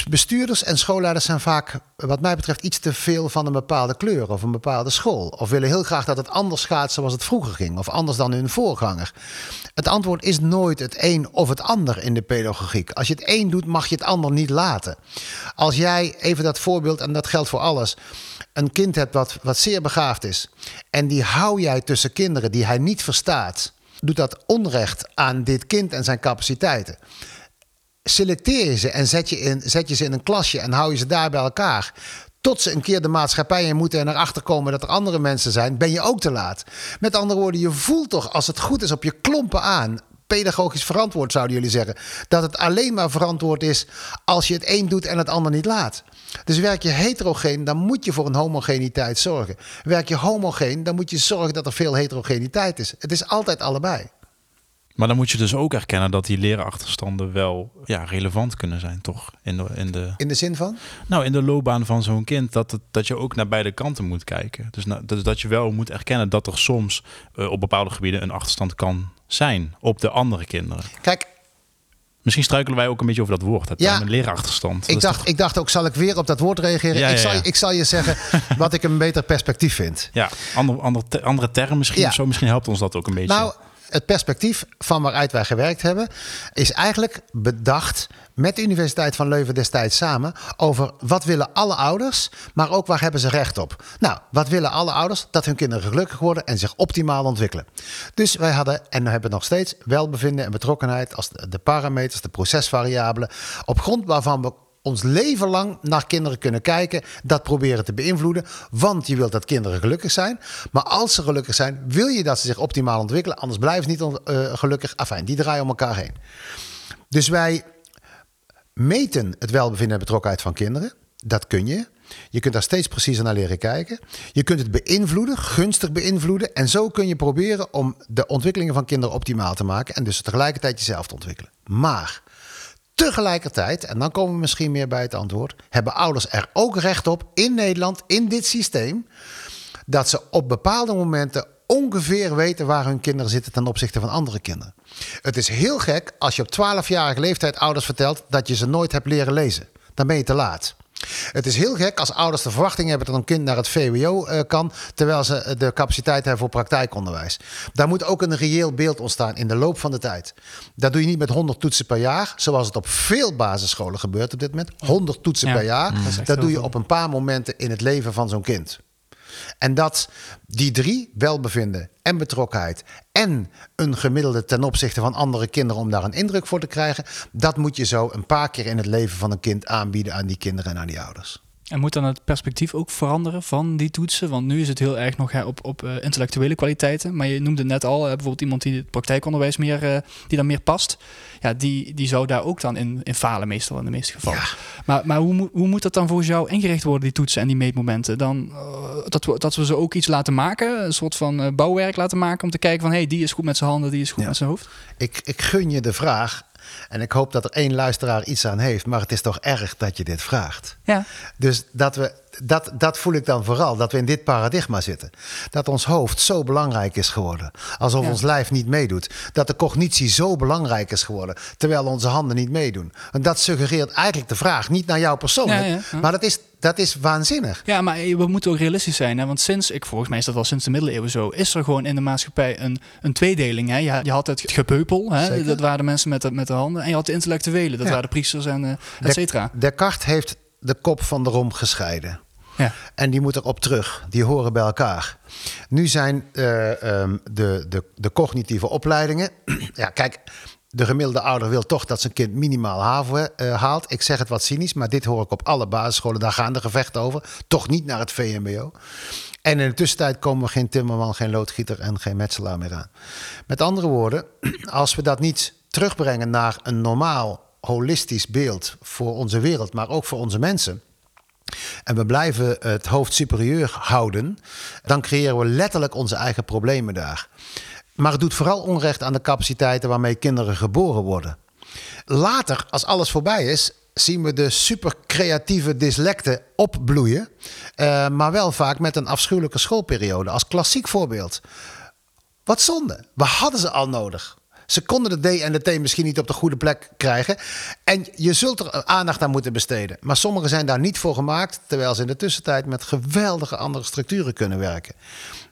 bestuurders en schoolleiders zijn vaak, wat mij betreft, iets te veel van een bepaalde kleur of een bepaalde school. Of willen heel graag dat het anders gaat zoals het vroeger ging, of anders dan hun voorganger. Het antwoord is nooit het een of het ander in de pedagogiek. Als je het een doet, mag je het ander niet laten. Als jij, even dat voorbeeld, en dat geldt voor alles, een kind hebt wat, wat zeer begaafd is, en die hou jij tussen kinderen die hij niet verstaat, doet dat onrecht aan dit kind en zijn capaciteiten selecteer je ze en zet je, in, zet je ze in een klasje en hou je ze daar bij elkaar. Tot ze een keer de maatschappij in moeten en erachter komen dat er andere mensen zijn, ben je ook te laat. Met andere woorden, je voelt toch als het goed is op je klompen aan. Pedagogisch verantwoord zouden jullie zeggen. Dat het alleen maar verantwoord is als je het een doet en het ander niet laat. Dus werk je heterogeen, dan moet je voor een homogeniteit zorgen. Werk je homogeen, dan moet je zorgen dat er veel heterogeniteit is. Het is altijd allebei. Maar dan moet je dus ook erkennen dat die leerachterstanden wel ja, relevant kunnen zijn, toch? In de, in, de, in de zin van? Nou, in de loopbaan van zo'n kind, dat, het, dat je ook naar beide kanten moet kijken. Dus, dus dat je wel moet erkennen dat er soms uh, op bepaalde gebieden een achterstand kan zijn op de andere kinderen. Kijk, Misschien struikelen wij ook een beetje over dat woord. Het ja, een leerachterstand. Ik dacht, toch... ik dacht ook, zal ik weer op dat woord reageren? Ja, ik, zal, ik zal je zeggen wat ik een beter perspectief vind. Ja, ander, ander, andere term misschien. Zo, misschien helpt ons dat ook een beetje. Nou, het perspectief van waaruit wij gewerkt hebben, is eigenlijk bedacht met de Universiteit van Leuven destijds samen over wat willen alle ouders, maar ook waar hebben ze recht op. Nou, wat willen alle ouders? Dat hun kinderen gelukkig worden en zich optimaal ontwikkelen. Dus wij hadden en hebben nog steeds welbevinden en betrokkenheid als de parameters, de procesvariabelen, op grond waarvan we ons leven lang naar kinderen kunnen kijken, dat proberen te beïnvloeden. Want je wilt dat kinderen gelukkig zijn. Maar als ze gelukkig zijn, wil je dat ze zich optimaal ontwikkelen. Anders blijven ze niet uh, gelukkig. Afijn, die draaien om elkaar heen. Dus wij meten het welbevinden en betrokkenheid van kinderen. Dat kun je. Je kunt daar steeds preciezer naar leren kijken. Je kunt het beïnvloeden, gunstig beïnvloeden. En zo kun je proberen om de ontwikkelingen van kinderen optimaal te maken. En dus tegelijkertijd jezelf te ontwikkelen. Maar Tegelijkertijd, en dan komen we misschien meer bij het antwoord, hebben ouders er ook recht op in Nederland, in dit systeem, dat ze op bepaalde momenten ongeveer weten waar hun kinderen zitten ten opzichte van andere kinderen. Het is heel gek als je op 12-jarige leeftijd ouders vertelt dat je ze nooit hebt leren lezen. Dan ben je te laat. Het is heel gek als ouders de verwachting hebben dat een kind naar het VWO uh, kan, terwijl ze eh, de capaciteit hebben voor praktijkonderwijs. Daar moet ook een reëel beeld ontstaan in de loop van de tijd. Dat doe je niet met 100 toetsen per jaar, zoals het op veel basisscholen gebeurt op dit moment. 100 toetsen per jaar. Dat, dat doe je op een paar momenten in het leven van zo'n kind. En dat die drie, welbevinden en betrokkenheid en een gemiddelde ten opzichte van andere kinderen om daar een indruk voor te krijgen, dat moet je zo een paar keer in het leven van een kind aanbieden aan die kinderen en aan die ouders. En moet dan het perspectief ook veranderen van die toetsen? Want nu is het heel erg nog hè, op, op uh, intellectuele kwaliteiten. Maar je noemde net al, uh, bijvoorbeeld iemand die het praktijkonderwijs meer, uh, die dan meer past. Ja, die, die zou daar ook dan in, in falen meestal in de meeste gevallen. Ja. Maar, maar hoe, hoe moet dat dan volgens jou ingericht worden, die toetsen en die meetmomenten? Dan, dat, we, dat we ze ook iets laten maken, een soort van bouwwerk laten maken... om te kijken van, hé, hey, die is goed met zijn handen, die is goed ja. met zijn hoofd? Ik, ik gun je de vraag en ik hoop dat er één luisteraar iets aan heeft. Maar het is toch erg dat je dit vraagt. Ja. Dus dat, we, dat, dat voel ik dan vooral. Dat we in dit paradigma zitten. Dat ons hoofd zo belangrijk is geworden. Alsof ons lijf niet meedoet. Dat de cognitie zo belangrijk is geworden. Terwijl onze handen niet meedoen. En dat suggereert eigenlijk de vraag. Niet naar jou persoonlijk. Maar dat is dat is waanzinnig. Ja, maar we moeten ook realistisch zijn. Hè? Want sinds, ik volgens mij is dat wel sinds de middeleeuwen zo, is er gewoon in de maatschappij een, een tweedeling. Hè? Je, je had het gepeupel, hè? dat waren de mensen met de, met de handen. En je had de intellectuelen, dat waren de priesters en uh, et cetera. Descartes heeft de kop van de rom gescheiden. Ja. En die moet erop terug. Die horen bij elkaar. Nu zijn uh, um, de, de, de cognitieve opleidingen. ja, kijk, de gemiddelde ouder wil toch dat zijn kind minimaal HAVO uh, haalt. Ik zeg het wat cynisch, maar dit hoor ik op alle basisscholen. Daar gaan de gevechten over. Toch niet naar het VMBO. En in de tussentijd komen we geen timmerman, geen loodgieter en geen metselaar meer aan. Met andere woorden, als we dat niet terugbrengen naar een normaal holistisch beeld voor onze wereld, maar ook voor onze mensen. En we blijven het hoofd superieur houden, dan creëren we letterlijk onze eigen problemen daar. Maar het doet vooral onrecht aan de capaciteiten waarmee kinderen geboren worden. Later, als alles voorbij is, zien we de super creatieve dyslecten opbloeien. Uh, maar wel vaak met een afschuwelijke schoolperiode. Als klassiek voorbeeld. Wat zonde. We hadden ze al nodig. Ze konden de D en de T misschien niet op de goede plek krijgen. En je zult er aandacht aan moeten besteden. Maar sommigen zijn daar niet voor gemaakt. Terwijl ze in de tussentijd met geweldige andere structuren kunnen werken.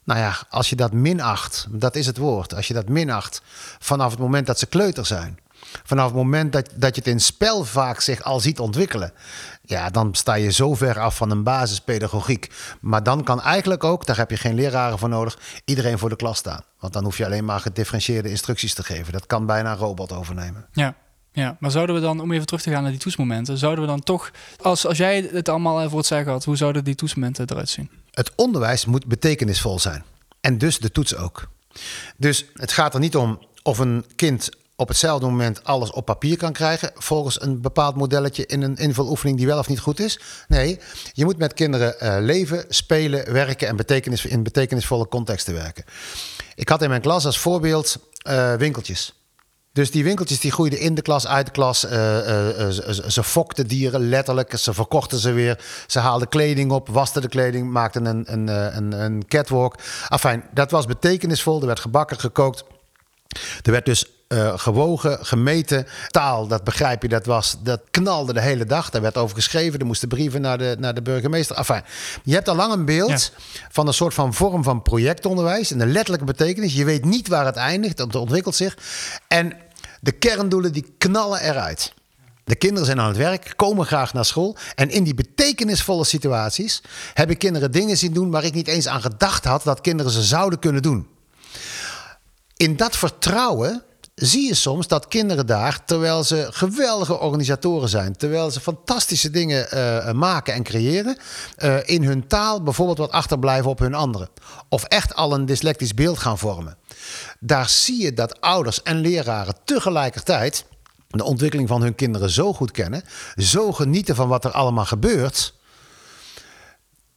Nou ja, als je dat minacht, dat is het woord. Als je dat minacht vanaf het moment dat ze kleuter zijn. Vanaf het moment dat, dat je het in spel vaak zich al ziet ontwikkelen. Ja, dan sta je zo ver af van een basispedagogiek. Maar dan kan eigenlijk ook, daar heb je geen leraren voor nodig, iedereen voor de klas staan. Want dan hoef je alleen maar gedifferentieerde instructies te geven. Dat kan bijna een robot overnemen. Ja. Ja, maar zouden we dan, om even terug te gaan naar die toetsmomenten, zouden we dan toch, als, als jij het allemaal voor het zeggen had, hoe zouden die toetsmomenten eruit zien? Het onderwijs moet betekenisvol zijn. En dus de toets ook. Dus het gaat er niet om of een kind op hetzelfde moment alles op papier kan krijgen. volgens een bepaald modelletje in een invuloefening die wel of niet goed is. Nee, je moet met kinderen uh, leven, spelen, werken en betekenis, in betekenisvolle contexten werken. Ik had in mijn klas als voorbeeld uh, winkeltjes. Dus die winkeltjes die groeiden in de klas, uit de klas. Uh, ze, ze fokten dieren letterlijk. Ze verkochten ze weer. Ze haalden kleding op, wasten de kleding, maakten een, een, een, een catwalk. Enfin, dat was betekenisvol. Er werd gebakken, gekookt. Er werd dus uh, gewogen, gemeten. Taal, dat begrijp je, dat, was, dat knalde de hele dag. Daar werd over geschreven, er moesten brieven naar de, naar de burgemeester. Enfin, je hebt al lang een beeld van een soort van vorm van projectonderwijs. In de letterlijke betekenis. Je weet niet waar het eindigt, het ontwikkelt zich. En de kerndoelen die knallen eruit. De kinderen zijn aan het werk, komen graag naar school. En in die betekenisvolle situaties heb ik kinderen dingen zien doen waar ik niet eens aan gedacht had dat kinderen ze zouden kunnen doen. In dat vertrouwen zie je soms dat kinderen daar, terwijl ze geweldige organisatoren zijn, terwijl ze fantastische dingen uh, maken en creëren, uh, in hun taal bijvoorbeeld wat achterblijven op hun anderen. Of echt al een dyslectisch beeld gaan vormen. Daar zie je dat ouders en leraren tegelijkertijd de ontwikkeling van hun kinderen zo goed kennen, zo genieten van wat er allemaal gebeurt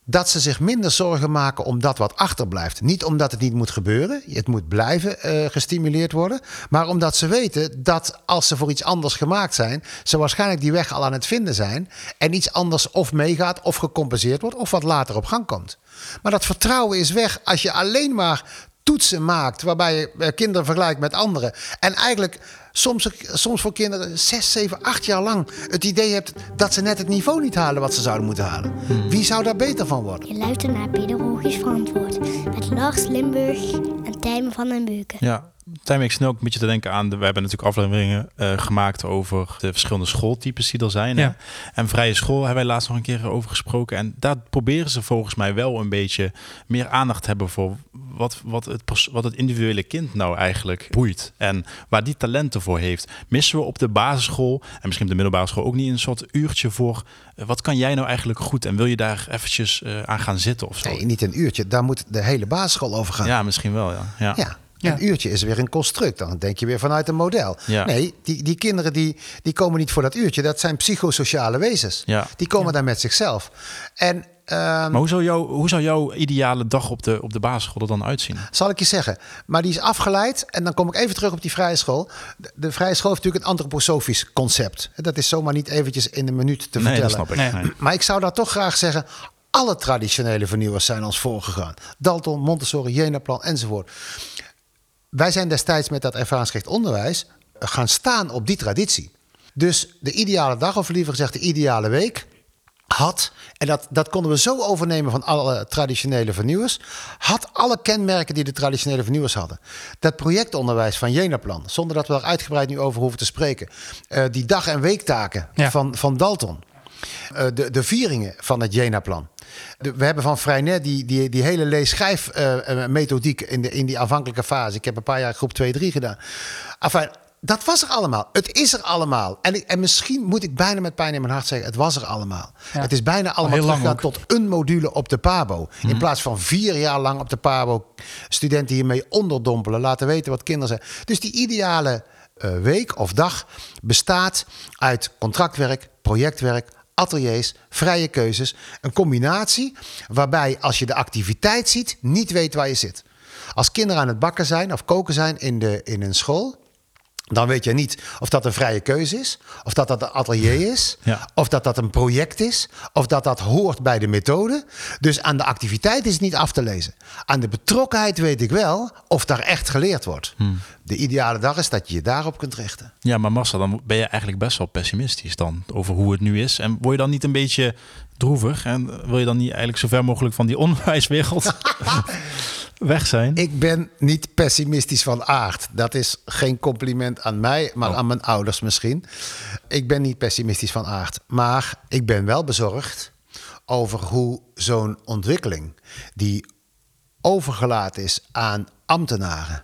dat ze zich minder zorgen maken om dat wat achterblijft. Niet omdat het niet moet gebeuren, het moet blijven uh, gestimuleerd worden, maar omdat ze weten dat als ze voor iets anders gemaakt zijn, ze waarschijnlijk die weg al aan het vinden zijn en iets anders of meegaat of gecompenseerd wordt of wat later op gang komt. Maar dat vertrouwen is weg als je alleen maar toetsen maakt waarbij je eh, kinderen vergelijkt met anderen en eigenlijk soms, soms voor kinderen 6, 7, 8 jaar lang het idee hebt dat ze net het niveau niet halen wat ze zouden moeten halen. Hmm. Wie zou daar beter van worden? Je luistert naar Pedagogisch Verantwoord met Lars Limburg en Tijmen van den Beuken. Ja, Tijm, ik snel ook een beetje te denken aan... De, we hebben natuurlijk afleveringen uh, gemaakt over de verschillende schooltypes die er zijn. Ja. En vrije school hebben wij laatst nog een keer over gesproken. En daar proberen ze volgens mij wel een beetje meer aandacht te hebben... voor wat, wat, het, wat het individuele kind nou eigenlijk boeit. En waar die talenten voor heeft. Missen we op de basisschool en misschien op de middelbare school ook niet een soort uurtje voor... Uh, wat kan jij nou eigenlijk goed? En wil je daar eventjes uh, aan gaan zitten of zo? Nee, niet een uurtje. Daar moet de hele basisschool over gaan. Ja, misschien wel, ja. ja. ja. Een uurtje is weer een construct. Dan denk je weer vanuit een model. Ja. Nee, die, die kinderen die, die komen niet voor dat uurtje. Dat zijn psychosociale wezens. Ja. Die komen daar met zichzelf. En, maar hoe zou, jou, hoe zou jouw ideale dag op de, op de basisschool er dan uitzien? Zal ik je zeggen. Maar die is afgeleid. En dan kom ik even terug op die vrije school. De, de vrije school heeft natuurlijk een antroposofisch concept. Dat is zomaar niet eventjes in een minuut te nee, vertellen. Dat snap ik. Nee. Maar ik zou daar toch graag zeggen alle traditionele vernieuwers zijn ons voorgegaan. Dalton, Montessori, Jenaplan enzovoort. Wij zijn destijds met dat ervaringsgericht onderwijs gaan staan op die traditie. Dus de ideale dag, of liever gezegd de ideale week, had, en dat, dat konden we zo overnemen van alle traditionele vernieuwers, had alle kenmerken die de traditionele vernieuwers hadden. Dat projectonderwijs van Jenaplan, zonder dat we daar uitgebreid nu over hoeven te spreken, uh, die dag- en weektaken Ja. van, van Dalton, uh, de, de vieringen van het Jena-plan. We hebben van Freinet die, die, die hele lees-schrijf-methodiek uh, in, de, in die aanvankelijke fase. Ik heb een paar jaar groep 2-3 gedaan. Enfin, dat was er allemaal. Het is er allemaal. En, ik, en misschien moet ik bijna met pijn in mijn hart zeggen: het was er allemaal. Ja. Het is bijna allemaal teruggegaan tot een module op de Pabo. In plaats van vier jaar lang op de Pabo studenten hiermee onderdompelen, laten weten wat kinderen zijn. Dus die ideale uh, week of dag bestaat uit contractwerk, projectwerk, ateliers, vrije keuzes. Een combinatie waarbij als je de activiteit ziet, niet weet waar je zit. Als kinderen aan het bakken zijn of koken zijn in, de, in een school, dan weet je niet of dat een vrije keuze is, of dat dat een atelier is, Ja. of dat dat een project is, of dat dat hoort bij de methode. Dus aan de activiteit is het niet af te lezen. Aan de betrokkenheid weet ik wel of daar echt geleerd wordt. De ideale dag is dat je je daarop kunt richten. Ja, maar Marcel, dan ben je eigenlijk best wel pessimistisch dan over hoe het nu is. En word je dan niet een beetje droevig? En wil je dan niet eigenlijk zo ver mogelijk van die onderwijswereld weg zijn? Ik ben niet pessimistisch van aard. Dat is geen compliment aan mij, maar Oh. aan mijn ouders misschien. Ik ben niet pessimistisch van aard. Maar ik ben wel bezorgd over hoe zo'n ontwikkeling... die overgelaten is aan ambtenaren...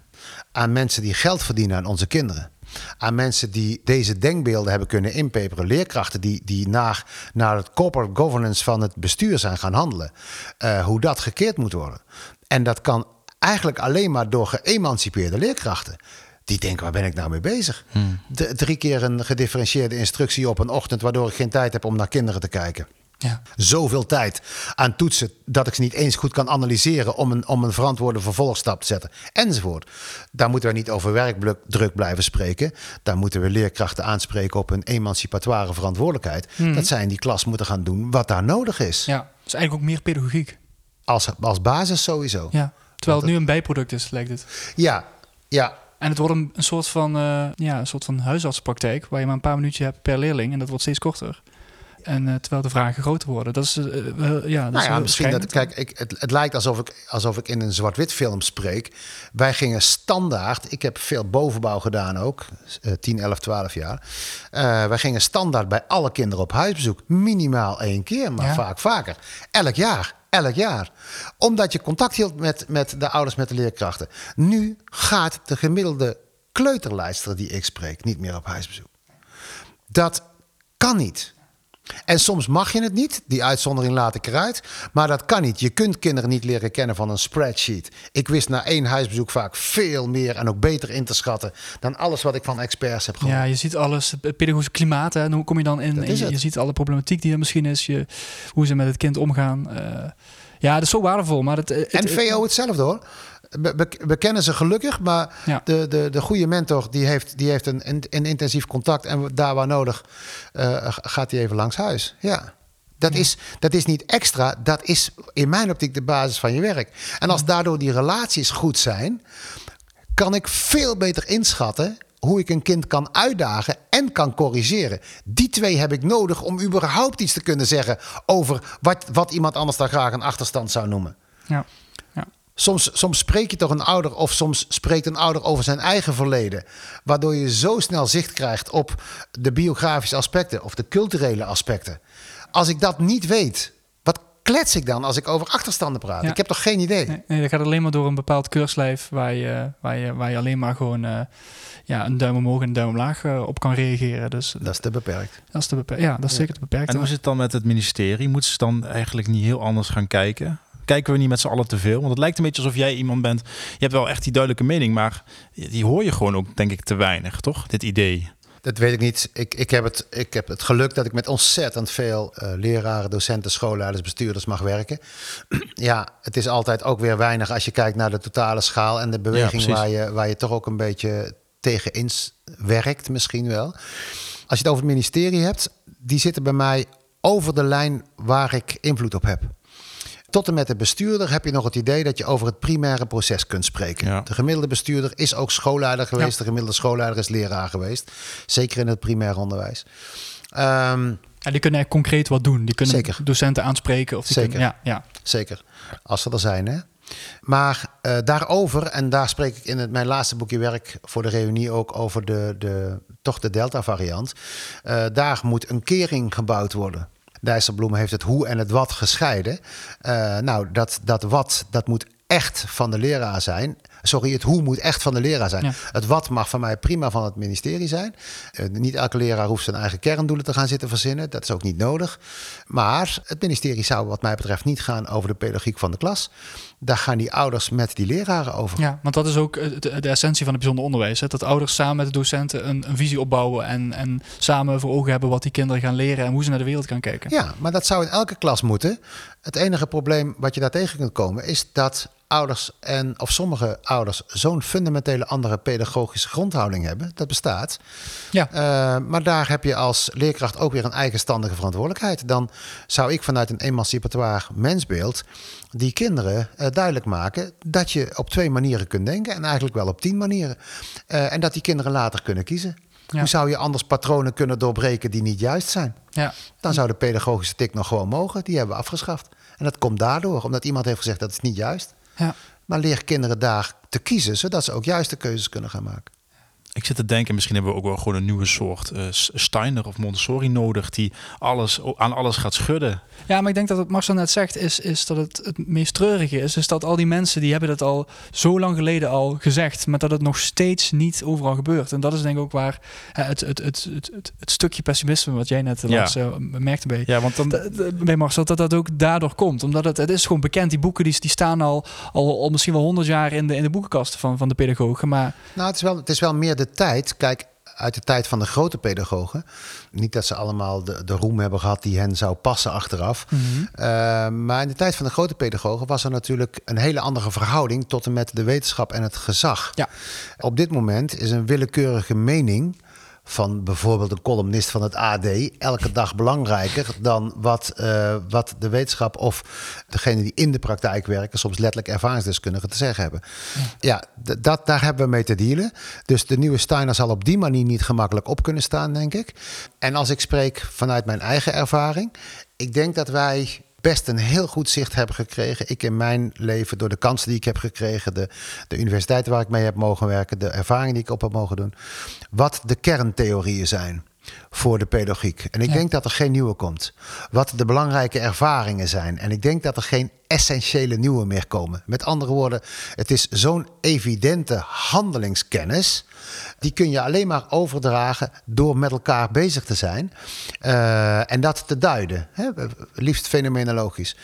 aan mensen die geld verdienen aan onze kinderen... aan mensen die deze denkbeelden hebben kunnen inpeperen... leerkrachten die, die naar, naar het corporate governance van het bestuur zijn gaan handelen... eh, hoe dat gekeerd moet worden... En dat kan eigenlijk alleen maar door geëmancipeerde leerkrachten. Die denken, waar ben ik nou mee bezig? D- drie keer een gedifferentieerde instructie op een ochtend... waardoor ik geen tijd heb om naar kinderen te kijken. Ja. Zoveel tijd aan toetsen dat ik ze niet eens goed kan analyseren... om een, om een verantwoorde vervolgstap te zetten, enzovoort. Daar moeten we niet over werkdruk blijven spreken. Daar moeten we leerkrachten aanspreken op een emancipatoire verantwoordelijkheid. Dat zij in die klas moeten gaan doen wat daar nodig is. ja, is eigenlijk ook meer pedagogiek. Als, als basis sowieso. Ja. Terwijl het nu een bijproduct is, lijkt het. Ja, ja. En het wordt een, een, soort van, uh, ja, een soort van huisartspraktijk... waar je maar een paar minuutjes hebt per leerling. En dat wordt steeds korter. En uh, terwijl de vragen groter worden. Dat is, uh, ja, dat nou ja, is misschien dat, kijk, ik, het, het, lijkt alsof ik, alsof ik in een zwart-wit film spreek. Wij gingen standaard, ik heb veel bovenbouw gedaan ook, uh, 10, 11, 12 jaar. Wij gingen standaard bij alle kinderen op huisbezoek. Minimaal één keer, maar Ja. vaak vaker. Elk jaar. Elk jaar. Omdat je contact hield met, met de ouders, met de leerkrachten. Nu gaat de gemiddelde kleuterlijster die ik spreek niet meer op huisbezoek. Dat kan niet. En soms mag je het niet, die uitzondering laat ik eruit. Maar dat kan niet. Je kunt kinderen niet leren kennen van een spreadsheet. Ik wist na één huisbezoek vaak veel meer en ook beter in te schatten dan alles wat ik van experts heb gehoord. Ja, je ziet alles, het pedagogische klimaat, hè, en hoe kom je dan in? Je, ziet alle problematiek die er misschien is, je, hoe ze met het kind omgaan. Eh, ja, dat is zo waardevol. Maar het, het- En VO hetzelfde hoor. We, kennen ze gelukkig, maar Ja. de, de, de goede mentor die heeft, die heeft een, een, een intensief contact. En daar waar nodig eh, gaat hij even langs huis. Ja. Dat, is, dat is niet extra, dat is in mijn optiek de basis van je werk. En als daardoor die relaties goed zijn, kan ik veel beter inschatten hoe ik een kind kan uitdagen en kan corrigeren. Die twee heb ik nodig om überhaupt iets te kunnen zeggen over wat, wat iemand anders daar graag een achterstand zou noemen. ja. Soms, soms spreek je toch een ouder of soms spreekt een ouder over zijn eigen verleden. Waardoor je zo snel zicht krijgt op de biografische aspecten of de culturele aspecten. Als ik dat niet weet, wat klets ik dan als ik over achterstanden praat? Ja. Ik heb toch geen idee? Nee, nee, dat gaat alleen maar door een bepaald keurslijf waar je, waar je, waar je alleen maar gewoon eh, ja, een duim omhoog en een duim omlaag eh, op kan reageren. Dus Dat is te beperkt. dat is, te beper- ja, dat is zeker te beperkt. En hoe zit het dan met het ministerie? Moeten ze dan eigenlijk niet heel anders gaan kijken? Kijken we niet met z'n allen te veel? Want het lijkt een beetje alsof jij iemand bent. Je hebt wel echt die duidelijke mening, maar die hoor je gewoon ook, denk ik, te weinig, toch? Dit idee. Dat weet ik niet. Ik, ik, heb het, ik heb het geluk dat ik met ontzettend veel eh, leraren, docenten, schoolleiders, bestuurders mag werken. ja, het is altijd ook weer weinig als je kijkt naar de totale schaal en de beweging waar, je, waar je toch ook een beetje tegenin werkt, misschien wel. Als je het over het ministerie hebt, die zitten bij mij over de lijn waar ik invloed op heb. Tot en met de bestuurder heb je nog het idee dat je over het primaire proces kunt spreken. Ja. De gemiddelde bestuurder is ook schoolleider geweest. Ja. De gemiddelde schoolleider is leraar geweest. Zeker in het primair onderwijs. Ehm, Ja, die kunnen echt concreet wat doen. Die kunnen Zeker. docenten aanspreken. Of die Zeker. Kunnen, ja, ja. zeker, als ze er zijn. Hè? Maar eh, daarover, en daar spreek ik in het, mijn laatste boekje werk voor de reunie ook over de, de, toch de Delta-variant. Eh, daar moet een kering gebouwd worden. Dijsselbloem heeft het hoe en het wat gescheiden. Eh, nou, dat, dat wat, dat moet echt van de leraar zijn. Sorry, het hoe moet echt van de leraar zijn. Ja. Het wat mag van mij prima van het ministerie zijn. Eh, niet elke leraar hoeft zijn eigen kerndoelen te gaan zitten verzinnen. Dat is ook niet nodig. Maar het ministerie zou wat mij betreft niet gaan over de pedagogiek van de klas. Daar gaan die ouders met die leraren over. Ja, want dat is ook eh, de, de essentie van het bijzonder onderwijs. Hè? Dat ouders samen met de docenten een, een visie opbouwen en, en samen voor ogen hebben wat die kinderen gaan leren en hoe ze naar de wereld gaan kijken. Ja, maar dat zou in elke klas moeten. Het enige probleem wat je daar tegen kunt komen is dat ouders en of sommige ouders zo'n fundamentele andere pedagogische grondhouding hebben. Dat bestaat. Ja. Eh, maar daar heb je als leerkracht ook weer een eigenstandige verantwoordelijkheid. Dan zou ik vanuit een emancipatoire mensbeeld die kinderen eh, duidelijk maken dat je op twee manieren kunt denken en eigenlijk wel op tien manieren. Eh, en dat die kinderen later kunnen kiezen. Ja. Hoe zou je anders patronen kunnen doorbreken die niet juist zijn? Ja. Dan zou de pedagogische tik nog gewoon mogen. Die hebben we afgeschaft. En dat komt daardoor, omdat iemand heeft gezegd dat is niet juist. Ja. Maar leer kinderen daar te kiezen, zodat ze ook juiste keuzes kunnen gaan maken. Ik zit te denken, misschien hebben we ook wel gewoon een nieuwe soort eh, Steiner of Montessori nodig, die alles, aan alles gaat schudden. Ja, maar ik denk dat wat Marcel net zegt, is, is dat het, het meest treurige is, is dat al die mensen die hebben dat al zo lang geleden al gezegd, maar dat het nog steeds niet overal gebeurt. En dat is denk ik ook waar het, het, het, het, het, het stukje pessimisme wat jij net eh, Ja. Eh, merkte bij, Ja, want dan, bij Marcel, dat dat ook daardoor komt. Omdat het, het is gewoon bekend, die boeken die, die staan al, al, al misschien wel honderd jaar in de, in de boekenkasten van, van de pedagogen. Maar Nou, het is, wel, het is wel meer de tijd. Kijk, uit de tijd van de grote pedagogen. Niet dat ze allemaal de, de roem hebben gehad die hen zou passen achteraf. Eh, maar in de tijd van de grote pedagogen was er natuurlijk een hele andere verhouding tot en met de wetenschap en het gezag. Ja. Op dit moment is een willekeurige mening van bijvoorbeeld een columnist van het AD elke dag belangrijker dan wat, eh, wat de wetenschap of degene die in de praktijk werken, soms letterlijk ervaringsdeskundigen te zeggen hebben. Ja, dat, daar hebben we mee te dealen. Dus de nieuwe Steiner zal op die manier niet gemakkelijk op kunnen staan, denk ik. En als ik spreek vanuit mijn eigen ervaring, ik denk dat wij best een heel goed zicht hebben gekregen. Ik in mijn leven, door de kansen die ik heb gekregen, de, de universiteiten waar ik mee heb mogen werken, de ervaringen die ik op heb mogen doen, wat de kerntheorieën zijn voor de pedagogiek. En ik Ja. denk dat er geen nieuwe komt. Wat de belangrijke ervaringen zijn. En ik denk dat er geen essentiële nieuwe meer komen. Met andere woorden, het is zo'n evidente handelingskennis. Die kun je alleen maar overdragen door met elkaar bezig te zijn. eh, en dat te duiden. Hè? Liefst fenomenologisch.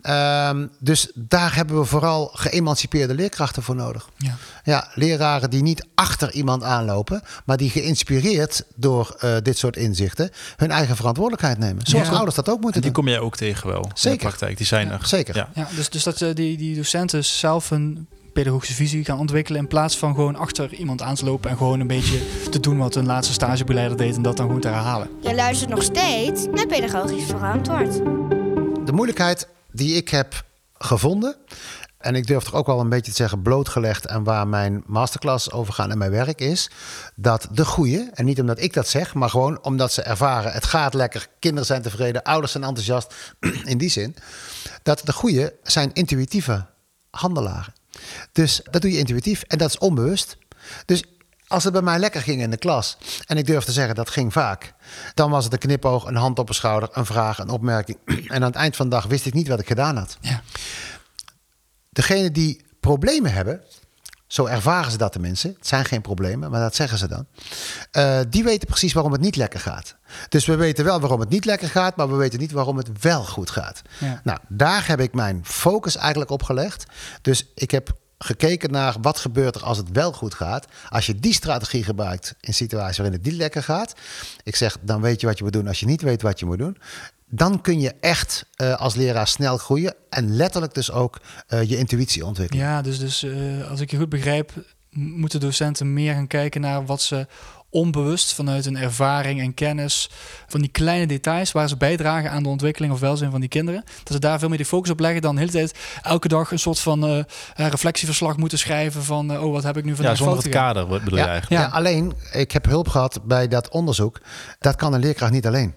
Ehm, dus daar hebben we vooral geëmancipeerde leerkrachten voor nodig. ja. Ja, leraren die niet achter iemand aanlopen, maar die geïnspireerd door eh, dit soort inzichten hun eigen verantwoordelijkheid nemen. Zoals Ja. ouders dat ook en moeten die doen. kom jij ook tegen wel in de Zeker. praktijk. Die zijn Ja, er. zeker. Ja. Ja, dus, dus dat eh, die, die docenten zelf een pedagogische visie gaan ontwikkelen in plaats van gewoon achter iemand aan te lopen en gewoon een beetje te doen wat hun laatste stagebeleider deed en dat dan gewoon te herhalen. Je luistert nog steeds naar Pedagogisch Verantwoord. De moeilijkheid die ik heb gevonden, en ik durf toch ook wel een beetje te zeggen blootgelegd en waar mijn masterclass over gaat en mijn werk is, dat de goeie, en niet omdat ik dat zeg, maar gewoon omdat ze ervaren, het gaat lekker, kinderen zijn tevreden, ouders zijn enthousiast, in die zin, dat de goeie zijn intuïtieve handelaren. Dus dat doe je intuïtief en dat is onbewust. Dus als het bij mij lekker ging in de klas, en ik durf te zeggen dat ging vaak, dan was het een knipoog, een hand op een schouder, een vraag, een opmerking. En aan het eind van de dag wist ik niet wat ik gedaan had. Ja. Degene die problemen hebben, zo ervaren ze dat tenminste. Het zijn geen problemen, maar dat zeggen ze dan. Eh, die weten precies waarom het niet lekker gaat. Dus we weten wel waarom het niet lekker gaat, maar we weten niet waarom het wel goed gaat. Ja. Nou, daar heb ik mijn focus eigenlijk op gelegd. Dus ik heb gekeken naar wat gebeurt er als het wel goed gaat. Als je die strategie gebruikt in situaties waarin het niet lekker gaat. Ik zeg, dan weet je wat je moet doen als je niet weet wat je moet doen. Dan kun je echt eh, als leraar snel groeien en letterlijk dus ook eh, je intuïtie ontwikkelen. Ja, dus, dus eh, als ik je goed begrijp, moeten docenten meer gaan kijken naar wat ze onbewust vanuit hun ervaring en kennis van die kleine details waar ze bijdragen aan de ontwikkeling of welzijn van die kinderen. Dat ze daar veel meer de focus op leggen dan de hele tijd elke dag een soort van reflectieverslag moeten schrijven van oh wat heb ik nu Ja, vandaag zonder het kader bedoel je Ja, eigenlijk. ja. alleen ik heb hulp gehad bij dat onderzoek. Dat kan een leerkracht niet alleen.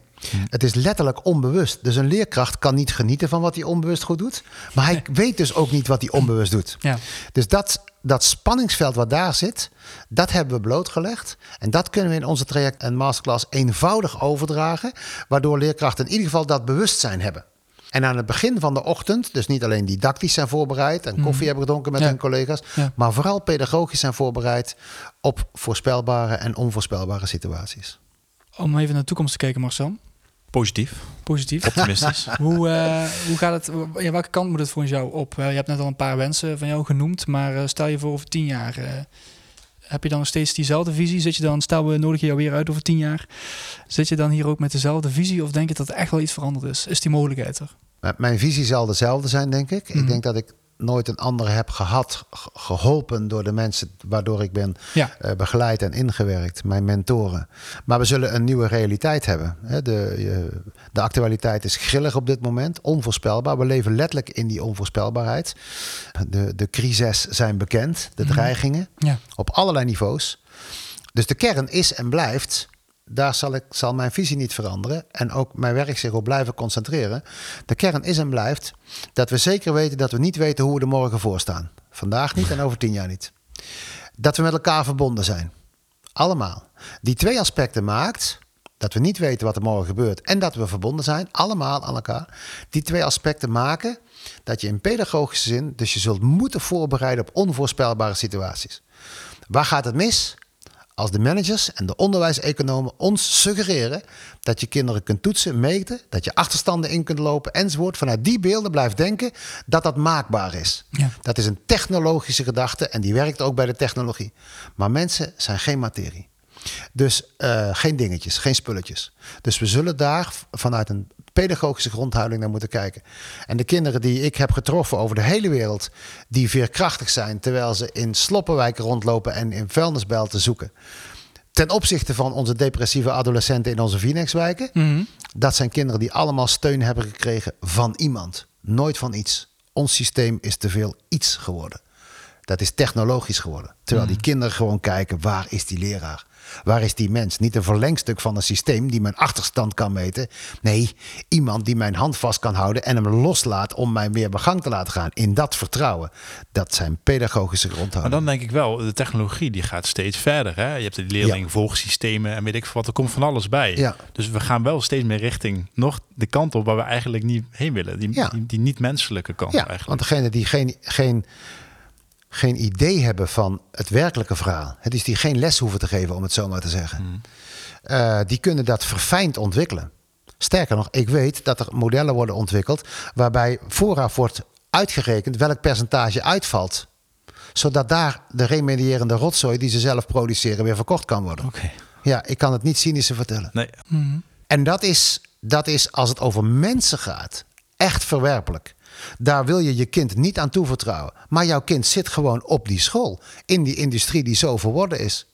Het is letterlijk onbewust. Dus een leerkracht kan niet genieten van wat hij onbewust goed doet. Maar hij weet dus ook niet wat hij onbewust doet. Ja. Dus dat, dat spanningsveld wat daar zit, dat hebben we blootgelegd. En dat kunnen we in onze traject en masterclass eenvoudig overdragen. Waardoor leerkrachten in ieder geval dat bewustzijn hebben. En aan het begin van de ochtend, dus niet alleen didactisch zijn voorbereid en koffie hebben gedronken met Ja. hun collega's, Ja. maar vooral pedagogisch zijn voorbereid op voorspelbare en onvoorspelbare situaties. Om even naar de toekomst te kijken, Marcel. Positief, Positief. optimistisch. Hoe, eh, hoe gaat het? Ja, welke kant moet het volgens jou op? Eh, je hebt net al een paar wensen van jou genoemd, maar eh, stel je voor over tien jaar. eh, heb je dan nog steeds diezelfde visie? Zit je dan, stel we nodigen jou weer uit over tien jaar. Zit je dan hier ook met dezelfde visie of denk je dat er echt wel iets veranderd is? Is die mogelijkheid er? Mijn visie zal dezelfde zijn, denk ik. Mhm. Ik denk dat ik nooit een ander heb gehad, ge- geholpen door de mensen waardoor ik ben Ja. eh, begeleid en ingewerkt, mijn mentoren. Maar we zullen een nieuwe realiteit hebben. Hè, De, de actualiteit is grillig op dit moment, onvoorspelbaar. We leven letterlijk in die onvoorspelbaarheid. De, de crises zijn bekend, de dreigingen, Ja. op allerlei niveaus. Dus de kern is en blijft. Daar zal, ik, zal mijn visie niet veranderen. En ook mijn werk zich op blijven concentreren. De kern is en blijft dat we zeker weten dat we niet weten hoe we er morgen voor staan. Vandaag niet en over tien jaar niet. Dat we met elkaar verbonden zijn. Allemaal. Die twee aspecten maakt dat we niet weten wat er morgen gebeurt en dat we verbonden zijn, allemaal aan elkaar. Die twee aspecten maken dat je in pedagogische zin, dus je zult moeten voorbereiden op onvoorspelbare situaties. Waar gaat het mis? Als de managers en de onderwijseconomen ons suggereren dat je kinderen kunt toetsen, meten, dat je achterstanden in kunt lopen enzovoort, vanuit die beelden blijft denken dat dat maakbaar is. Ja. Dat is een technologische gedachte en die werkt ook bij de technologie. Maar mensen zijn geen materie. Dus eh, geen dingetjes, geen spulletjes. Dus we zullen daar vanuit een pedagogische grondhouding naar moeten kijken. En de kinderen die ik heb getroffen over de hele wereld, die veerkrachtig zijn terwijl ze in sloppenwijken rondlopen en in vuilnisbelten zoeken. Ten opzichte van onze depressieve adolescenten in onze Phoenixwijken, Mhm. dat zijn kinderen die allemaal steun hebben gekregen van iemand, nooit van iets. Ons systeem is te veel iets geworden. Dat is technologisch geworden. Terwijl die kinderen gewoon kijken, waar is die leraar? Waar is die mens? Niet een verlengstuk van een systeem die mijn achterstand kan meten. Nee, iemand die mijn hand vast kan houden en hem loslaat om mij weer begang te laten gaan. In dat vertrouwen. Dat zijn pedagogische Maar grondhoudingen. dan denk ik wel, de technologie die gaat steeds verder. Hè? Je hebt de leerlingvolgsystemen en weet ik veel wat. Er komt van alles bij. Ja. Dus we gaan wel steeds meer richting nog de kant op waar we eigenlijk niet heen willen. Die, Ja. die, die niet-menselijke kant Ja, eigenlijk. want degene die geen, geen, geen idee hebben van het werkelijke verhaal, hè, dus die geen les hoeven te geven, om het zo maar te zeggen, eh, die kunnen dat verfijnd ontwikkelen. Sterker nog, ik weet dat er modellen worden ontwikkeld waarbij vooraf wordt uitgerekend welk percentage uitvalt. Zodat daar de remedierende rotzooi die ze zelf produceren weer verkocht kan worden. Oké. Ja, ik kan het niet cynischer vertellen. Nee, En dat is, dat is, als het over mensen gaat, echt verwerpelijk. Daar wil je je kind niet aan toevertrouwen. Maar jouw kind zit gewoon op die school. In die industrie die zo verworden is.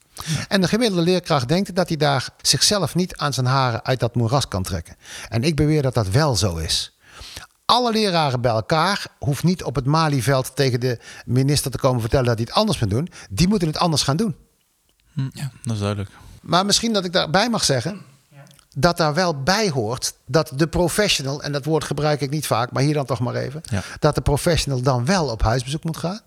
En de gemiddelde leerkracht denkt dat hij daar zichzelf niet aan zijn haren uit dat moeras kan trekken. En ik beweer dat dat wel zo is. Alle leraren bij elkaar hoeft niet op het Malieveld tegen de minister te komen vertellen dat hij het anders moet doen. Die moeten het anders gaan doen. ja, dat is duidelijk. Maar misschien dat ik daarbij mag zeggen. Dat daar wel bij hoort dat de professional, en dat woord gebruik ik niet vaak, maar hier dan toch maar even, Ja. dat de professional dan wel op huisbezoek moet gaan,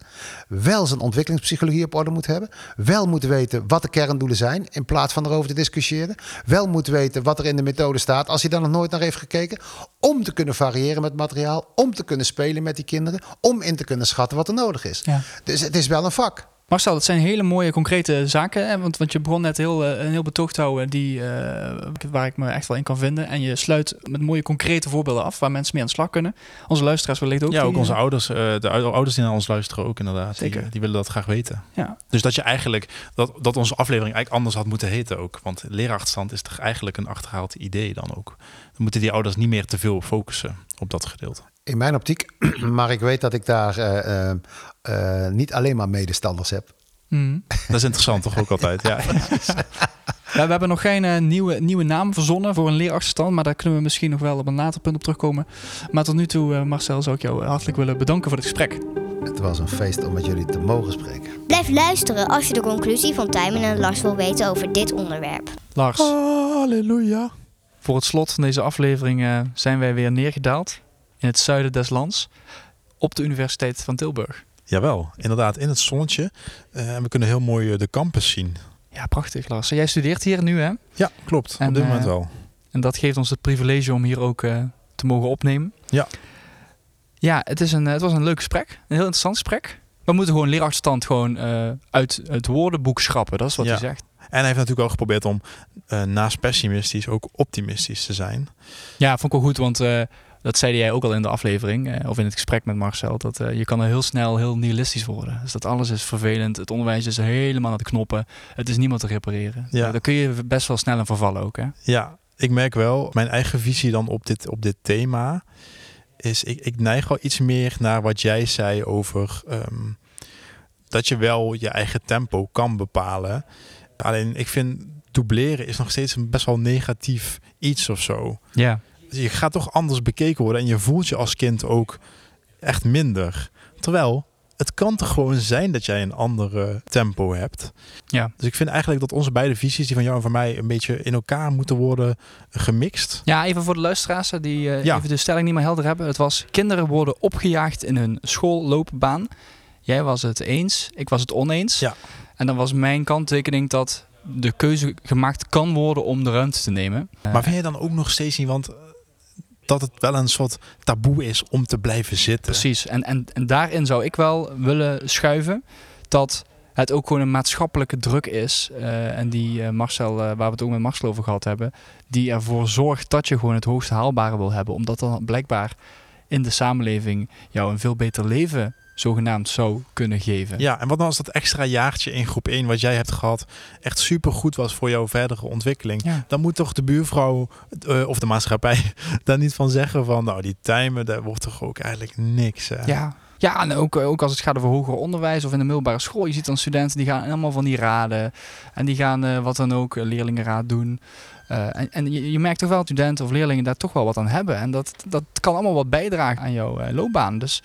wel zijn ontwikkelingspsychologie op orde moet hebben, wel moet weten wat de kerndoelen zijn, in plaats van erover te discussiëren, wel moet weten wat er in de methode staat, als hij daar nog nooit naar heeft gekeken, om te kunnen variëren met materiaal, om te kunnen spelen met die kinderen, om in te kunnen schatten wat er nodig is. Ja. Dus het is wel een vak. Marcel, dat zijn hele mooie concrete zaken. Hè? Want, want je begon net heel, eh, een heel betoog te houden die, eh, waar ik me echt wel in kan vinden. En je sluit met mooie concrete voorbeelden af waar mensen mee aan de slag kunnen. Onze luisteraars wellicht ook. ja, ook die, onze eh, ouders, eh, de ou- ouders die naar ons luisteren ook inderdaad. Zeker. Die, die willen dat graag weten. Ja. Dus dat je eigenlijk, dat, dat onze aflevering eigenlijk anders had moeten heten ook. Want leraarachterstand is toch eigenlijk een achterhaald idee dan ook. Dan moeten die ouders niet meer te veel focussen op dat gedeelte. In mijn optiek, maar ik weet dat ik daar eh, eh, niet alleen maar medestanders heb. mhm. Dat is interessant toch ook altijd. Ja. Ja, we hebben nog geen eh, nieuwe, nieuwe naam verzonnen voor een leerachterstand. Maar daar kunnen we misschien nog wel op een later punt op terugkomen. Maar tot nu toe, eh, Marcel, zou ik jou hartelijk willen bedanken voor het gesprek. Het was een feest om met jullie te mogen spreken. Blijf luisteren als je de conclusie van Tijmen en Lars wil weten over dit onderwerp. Lars, Halleluja. voor het slot van deze aflevering eh, zijn wij weer neergedaald in het zuiden des lands op de Universiteit van Tilburg. Jawel, inderdaad, in het zonnetje. Eh, en we kunnen heel mooi eh, de campus zien. Ja, prachtig Lars. Jij studeert hier nu hè? Ja, klopt. En, op dit eh, moment wel. En dat geeft ons het privilege om hier ook eh, te mogen opnemen. Ja. Ja, het, is een, eh, het was een leuk gesprek. Een heel interessant gesprek. We moeten gewoon leerachterstand gewoon eh, uit het woordenboek schrappen. Dat is wat Ja. hij zegt. En hij heeft natuurlijk ook geprobeerd om eh, naast pessimistisch ook optimistisch te zijn. Ja, vond ik wel goed, want eh, dat zei jij ook al in de aflevering, eh, of in het gesprek met Marcel, dat eh, je kan er heel snel heel nihilistisch worden. Dus dat alles is vervelend, het onderwijs is helemaal aan de knoppen, het is niemand te repareren. Ja. Daar kun je best wel snel in vervallen ook, hè? Ja, ik merk wel, mijn eigen visie dan op dit, op dit thema is, ik, ik neig wel iets meer naar wat jij zei over ehm, dat je wel je eigen tempo kan bepalen. Alleen ik vind dubleren is nog steeds een best wel negatief iets of zo. Ja. Je gaat toch anders bekeken worden en je voelt je als kind ook echt minder. Terwijl het kan toch gewoon zijn dat jij een andere tempo hebt. Ja. Dus ik vind eigenlijk dat onze beide visies, die van jou en van mij, een beetje in elkaar moeten worden gemixt. Ja, even voor de luisteraars die eh, Ja. even de stelling niet meer helder hebben. Het was, kinderen worden opgejaagd in hun schoolloopbaan. Jij was het eens, ik was het oneens. Ja. En dan was mijn kanttekening dat de keuze gemaakt kan worden om de ruimte te nemen. Maar vind je dan ook nog steeds niet, want eh, dat het wel een soort taboe is om te blijven zitten? Precies. En, en, en daarin zou ik wel willen schuiven dat het ook gewoon een maatschappelijke druk is. eh, en die eh, Marcel, eh, waar we het ook met Marcel over gehad hebben, die ervoor zorgt dat je gewoon het hoogst haalbare wil hebben. Omdat dan blijkbaar in de samenleving jou een veel beter leven zogenaamd zou kunnen geven. Ja, en wat nou als dat extra jaartje in groep 1 wat jij hebt gehad echt super goed was voor jouw verdere ontwikkeling? Ja. Dan moet toch de buurvrouw eh, of de maatschappij daar niet van zeggen van nou die timen, daar wordt toch ook eigenlijk niks. Hè? Ja. Ja, en ook, ook als het gaat over hoger onderwijs of in de middelbare school. Je ziet dan studenten die gaan allemaal van die raden. En die gaan eh, wat dan ook, eh, leerlingenraad doen. Eh, en en je, je merkt toch wel dat studenten of leerlingen daar toch wel wat aan hebben. En dat, dat kan allemaal wat bijdragen aan jouw eh, loopbaan. Dus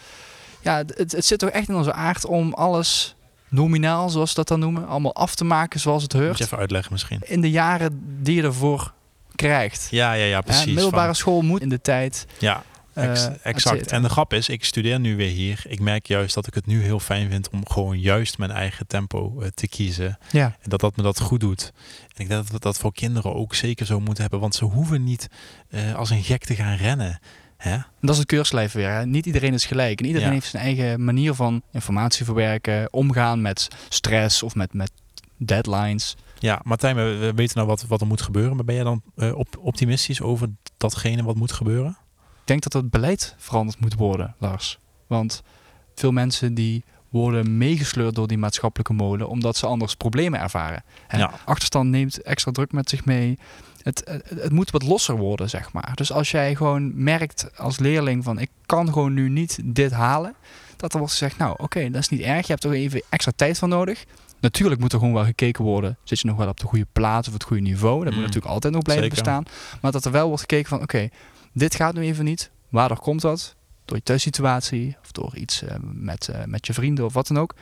ja, het, het zit toch echt in onze aard om alles nominaal, zoals ze dat dan noemen, allemaal af te maken zoals het Moet heurt. je even uitleggen misschien. In de jaren die je ervoor krijgt. Ja, ja, ja, precies. middelbare Van- school moet in de tijd. ja, eh, ex- exact. En de grap is, ik studeer nu weer hier. Ik merk juist dat ik het nu heel fijn vind om gewoon juist mijn eigen tempo eh, te kiezen. Ja. En dat dat me dat goed doet. En ik denk dat we dat voor kinderen ook zeker zo moeten hebben. Want ze hoeven niet eh, als een gek te gaan rennen. Hè? En dat is het keurslijf weer. Hè? Niet iedereen is gelijk. En iedereen Ja. heeft zijn eigen manier van informatie verwerken, omgaan met stress of met, met deadlines. Ja, Martijn, we, we weten nou wat, wat er moet gebeuren. Maar ben jij dan eh, op, optimistisch over datgene wat moet gebeuren? Ik denk dat het beleid veranderd moet worden, Lars. Want veel mensen die worden meegesleurd door die maatschappelijke molen omdat ze anders problemen ervaren. Ja. Achterstand neemt extra druk met zich mee. Het, het, het moet wat losser worden, zeg maar. Dus als jij gewoon merkt als leerling van ik kan gewoon nu niet dit halen, dat er wordt gezegd, nou oké, dat is niet erg. Je hebt er even extra tijd voor nodig. Natuurlijk moet er gewoon wel gekeken worden. Zit je nog wel op de goede plaats of het goede niveau? Dat Mm. moet natuurlijk altijd nog blijven Zeker. bestaan. Maar dat er wel wordt gekeken van oké, dit gaat nu even niet. Waardoor komt dat? Door je thuissituatie of door iets eh, met, eh, met je vrienden of wat dan ook.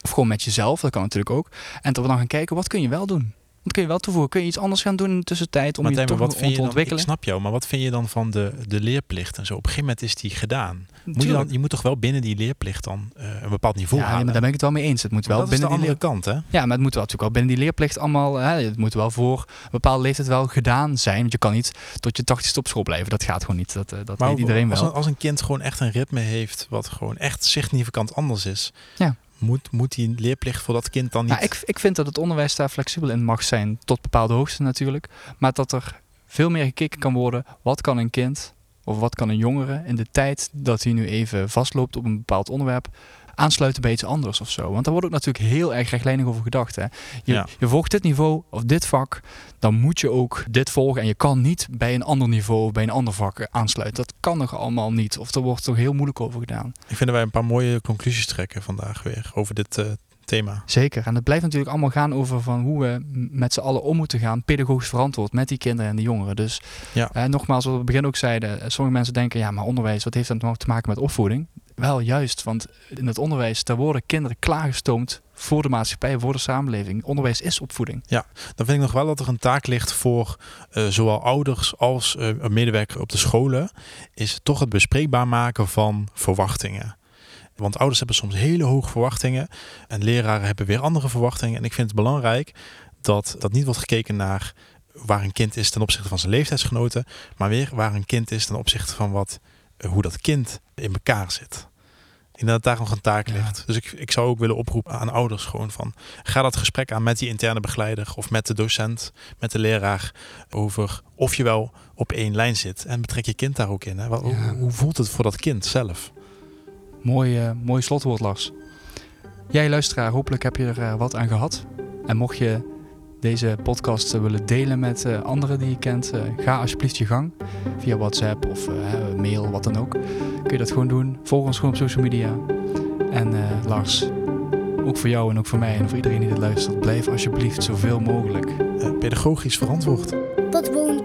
Of gewoon met jezelf, dat kan natuurlijk ook. En dat we dan gaan kijken, wat kun je wel doen? Dat kun je wel toevoegen. Kun je iets anders gaan doen in de tussentijd om Maar je toch wat vind je te dan, ontwikkelen? ik snap jou, maar wat vind je dan van de, de leerplicht en zo? Op een gegeven moment is die gedaan. Moet je, dan, je moet toch wel binnen die leerplicht dan eh, een bepaald niveau ja, halen? maar daar ben ik het wel mee eens. Het moet Maar wel binnen die andere leer... kant, hè? Ja, maar het moet wel natuurlijk wel binnen die leerplicht allemaal. Hè, het moet wel voor een bepaalde leeftijd wel gedaan zijn. Want je kan niet tot je tachtigste op school blijven. Dat gaat gewoon niet. Dat, eh, dat weet iedereen als wel. een, als een kind gewoon echt een ritme heeft wat gewoon echt significant anders is, Ja. Moet, moet die leerplicht voor dat kind dan niet... Nou, ik, ik vind dat het onderwijs daar flexibel in mag zijn. Tot bepaalde hoogte natuurlijk. Maar dat er veel meer gekeken kan worden. Wat kan een kind of wat kan een jongere in de tijd dat hij nu even vastloopt op een bepaald onderwerp aansluiten bij iets anders of zo. Want daar wordt ook natuurlijk heel erg rechtlijnig over gedacht. Hè. Je, Ja. je volgt dit niveau of dit vak, dan moet je ook dit volgen. En je kan niet bij een ander niveau of bij een ander vak aansluiten. Dat kan nog allemaal niet. Of er wordt toch heel moeilijk over gedaan. Ik vind dat wij een paar mooie conclusies trekken vandaag weer over dit eh, thema. Zeker. En het blijft natuurlijk allemaal gaan over van hoe we met z'n allen om moeten gaan, pedagogisch verantwoord met die kinderen en die jongeren. Dus Ja. eh, nogmaals, wat we op het begin ook zeiden, eh, sommige mensen denken, ja, maar onderwijs, wat heeft dat nou te maken met opvoeding? Wel juist, want in het onderwijs, daar worden kinderen klaargestoomd voor de maatschappij, voor de samenleving. Onderwijs is opvoeding. Dan vind ik nog wel dat er een taak ligt voor eh, zowel ouders als eh, een op de scholen, is toch het bespreekbaar maken van verwachtingen. Want ouders hebben soms hele hoge verwachtingen en leraren hebben weer andere verwachtingen. En ik vind het belangrijk dat dat niet wordt gekeken naar waar een kind is ten opzichte van zijn leeftijdsgenoten, maar weer waar een kind is ten opzichte van wat, hoe dat kind in elkaar zit. Denk dat daar nog een taak Ja. ligt. Dus ik, ik zou ook willen oproepen aan ouders gewoon van ga dat gesprek aan met die interne begeleider of met de docent, met de leraar over of je wel op één lijn zit en betrek je kind daar ook in. Hè? Wat- Ja. hoe, hoe voelt het voor dat kind zelf? Mooi, eh, mooi slotwoord, Lars. Jij luisteraar, hopelijk heb je er eh, wat aan gehad. En mocht je deze podcast willen delen met eh, anderen die je kent, eh, ga alsjeblieft je gang. Via WhatsApp of eh, mail, wat dan ook. Kun je dat gewoon doen. Volg ons gewoon op social media. En eh, Lars, ook voor jou en ook voor mij en voor iedereen die dit luistert, blijf alsjeblieft zoveel mogelijk Eh, pedagogisch verantwoord. Tot de volgende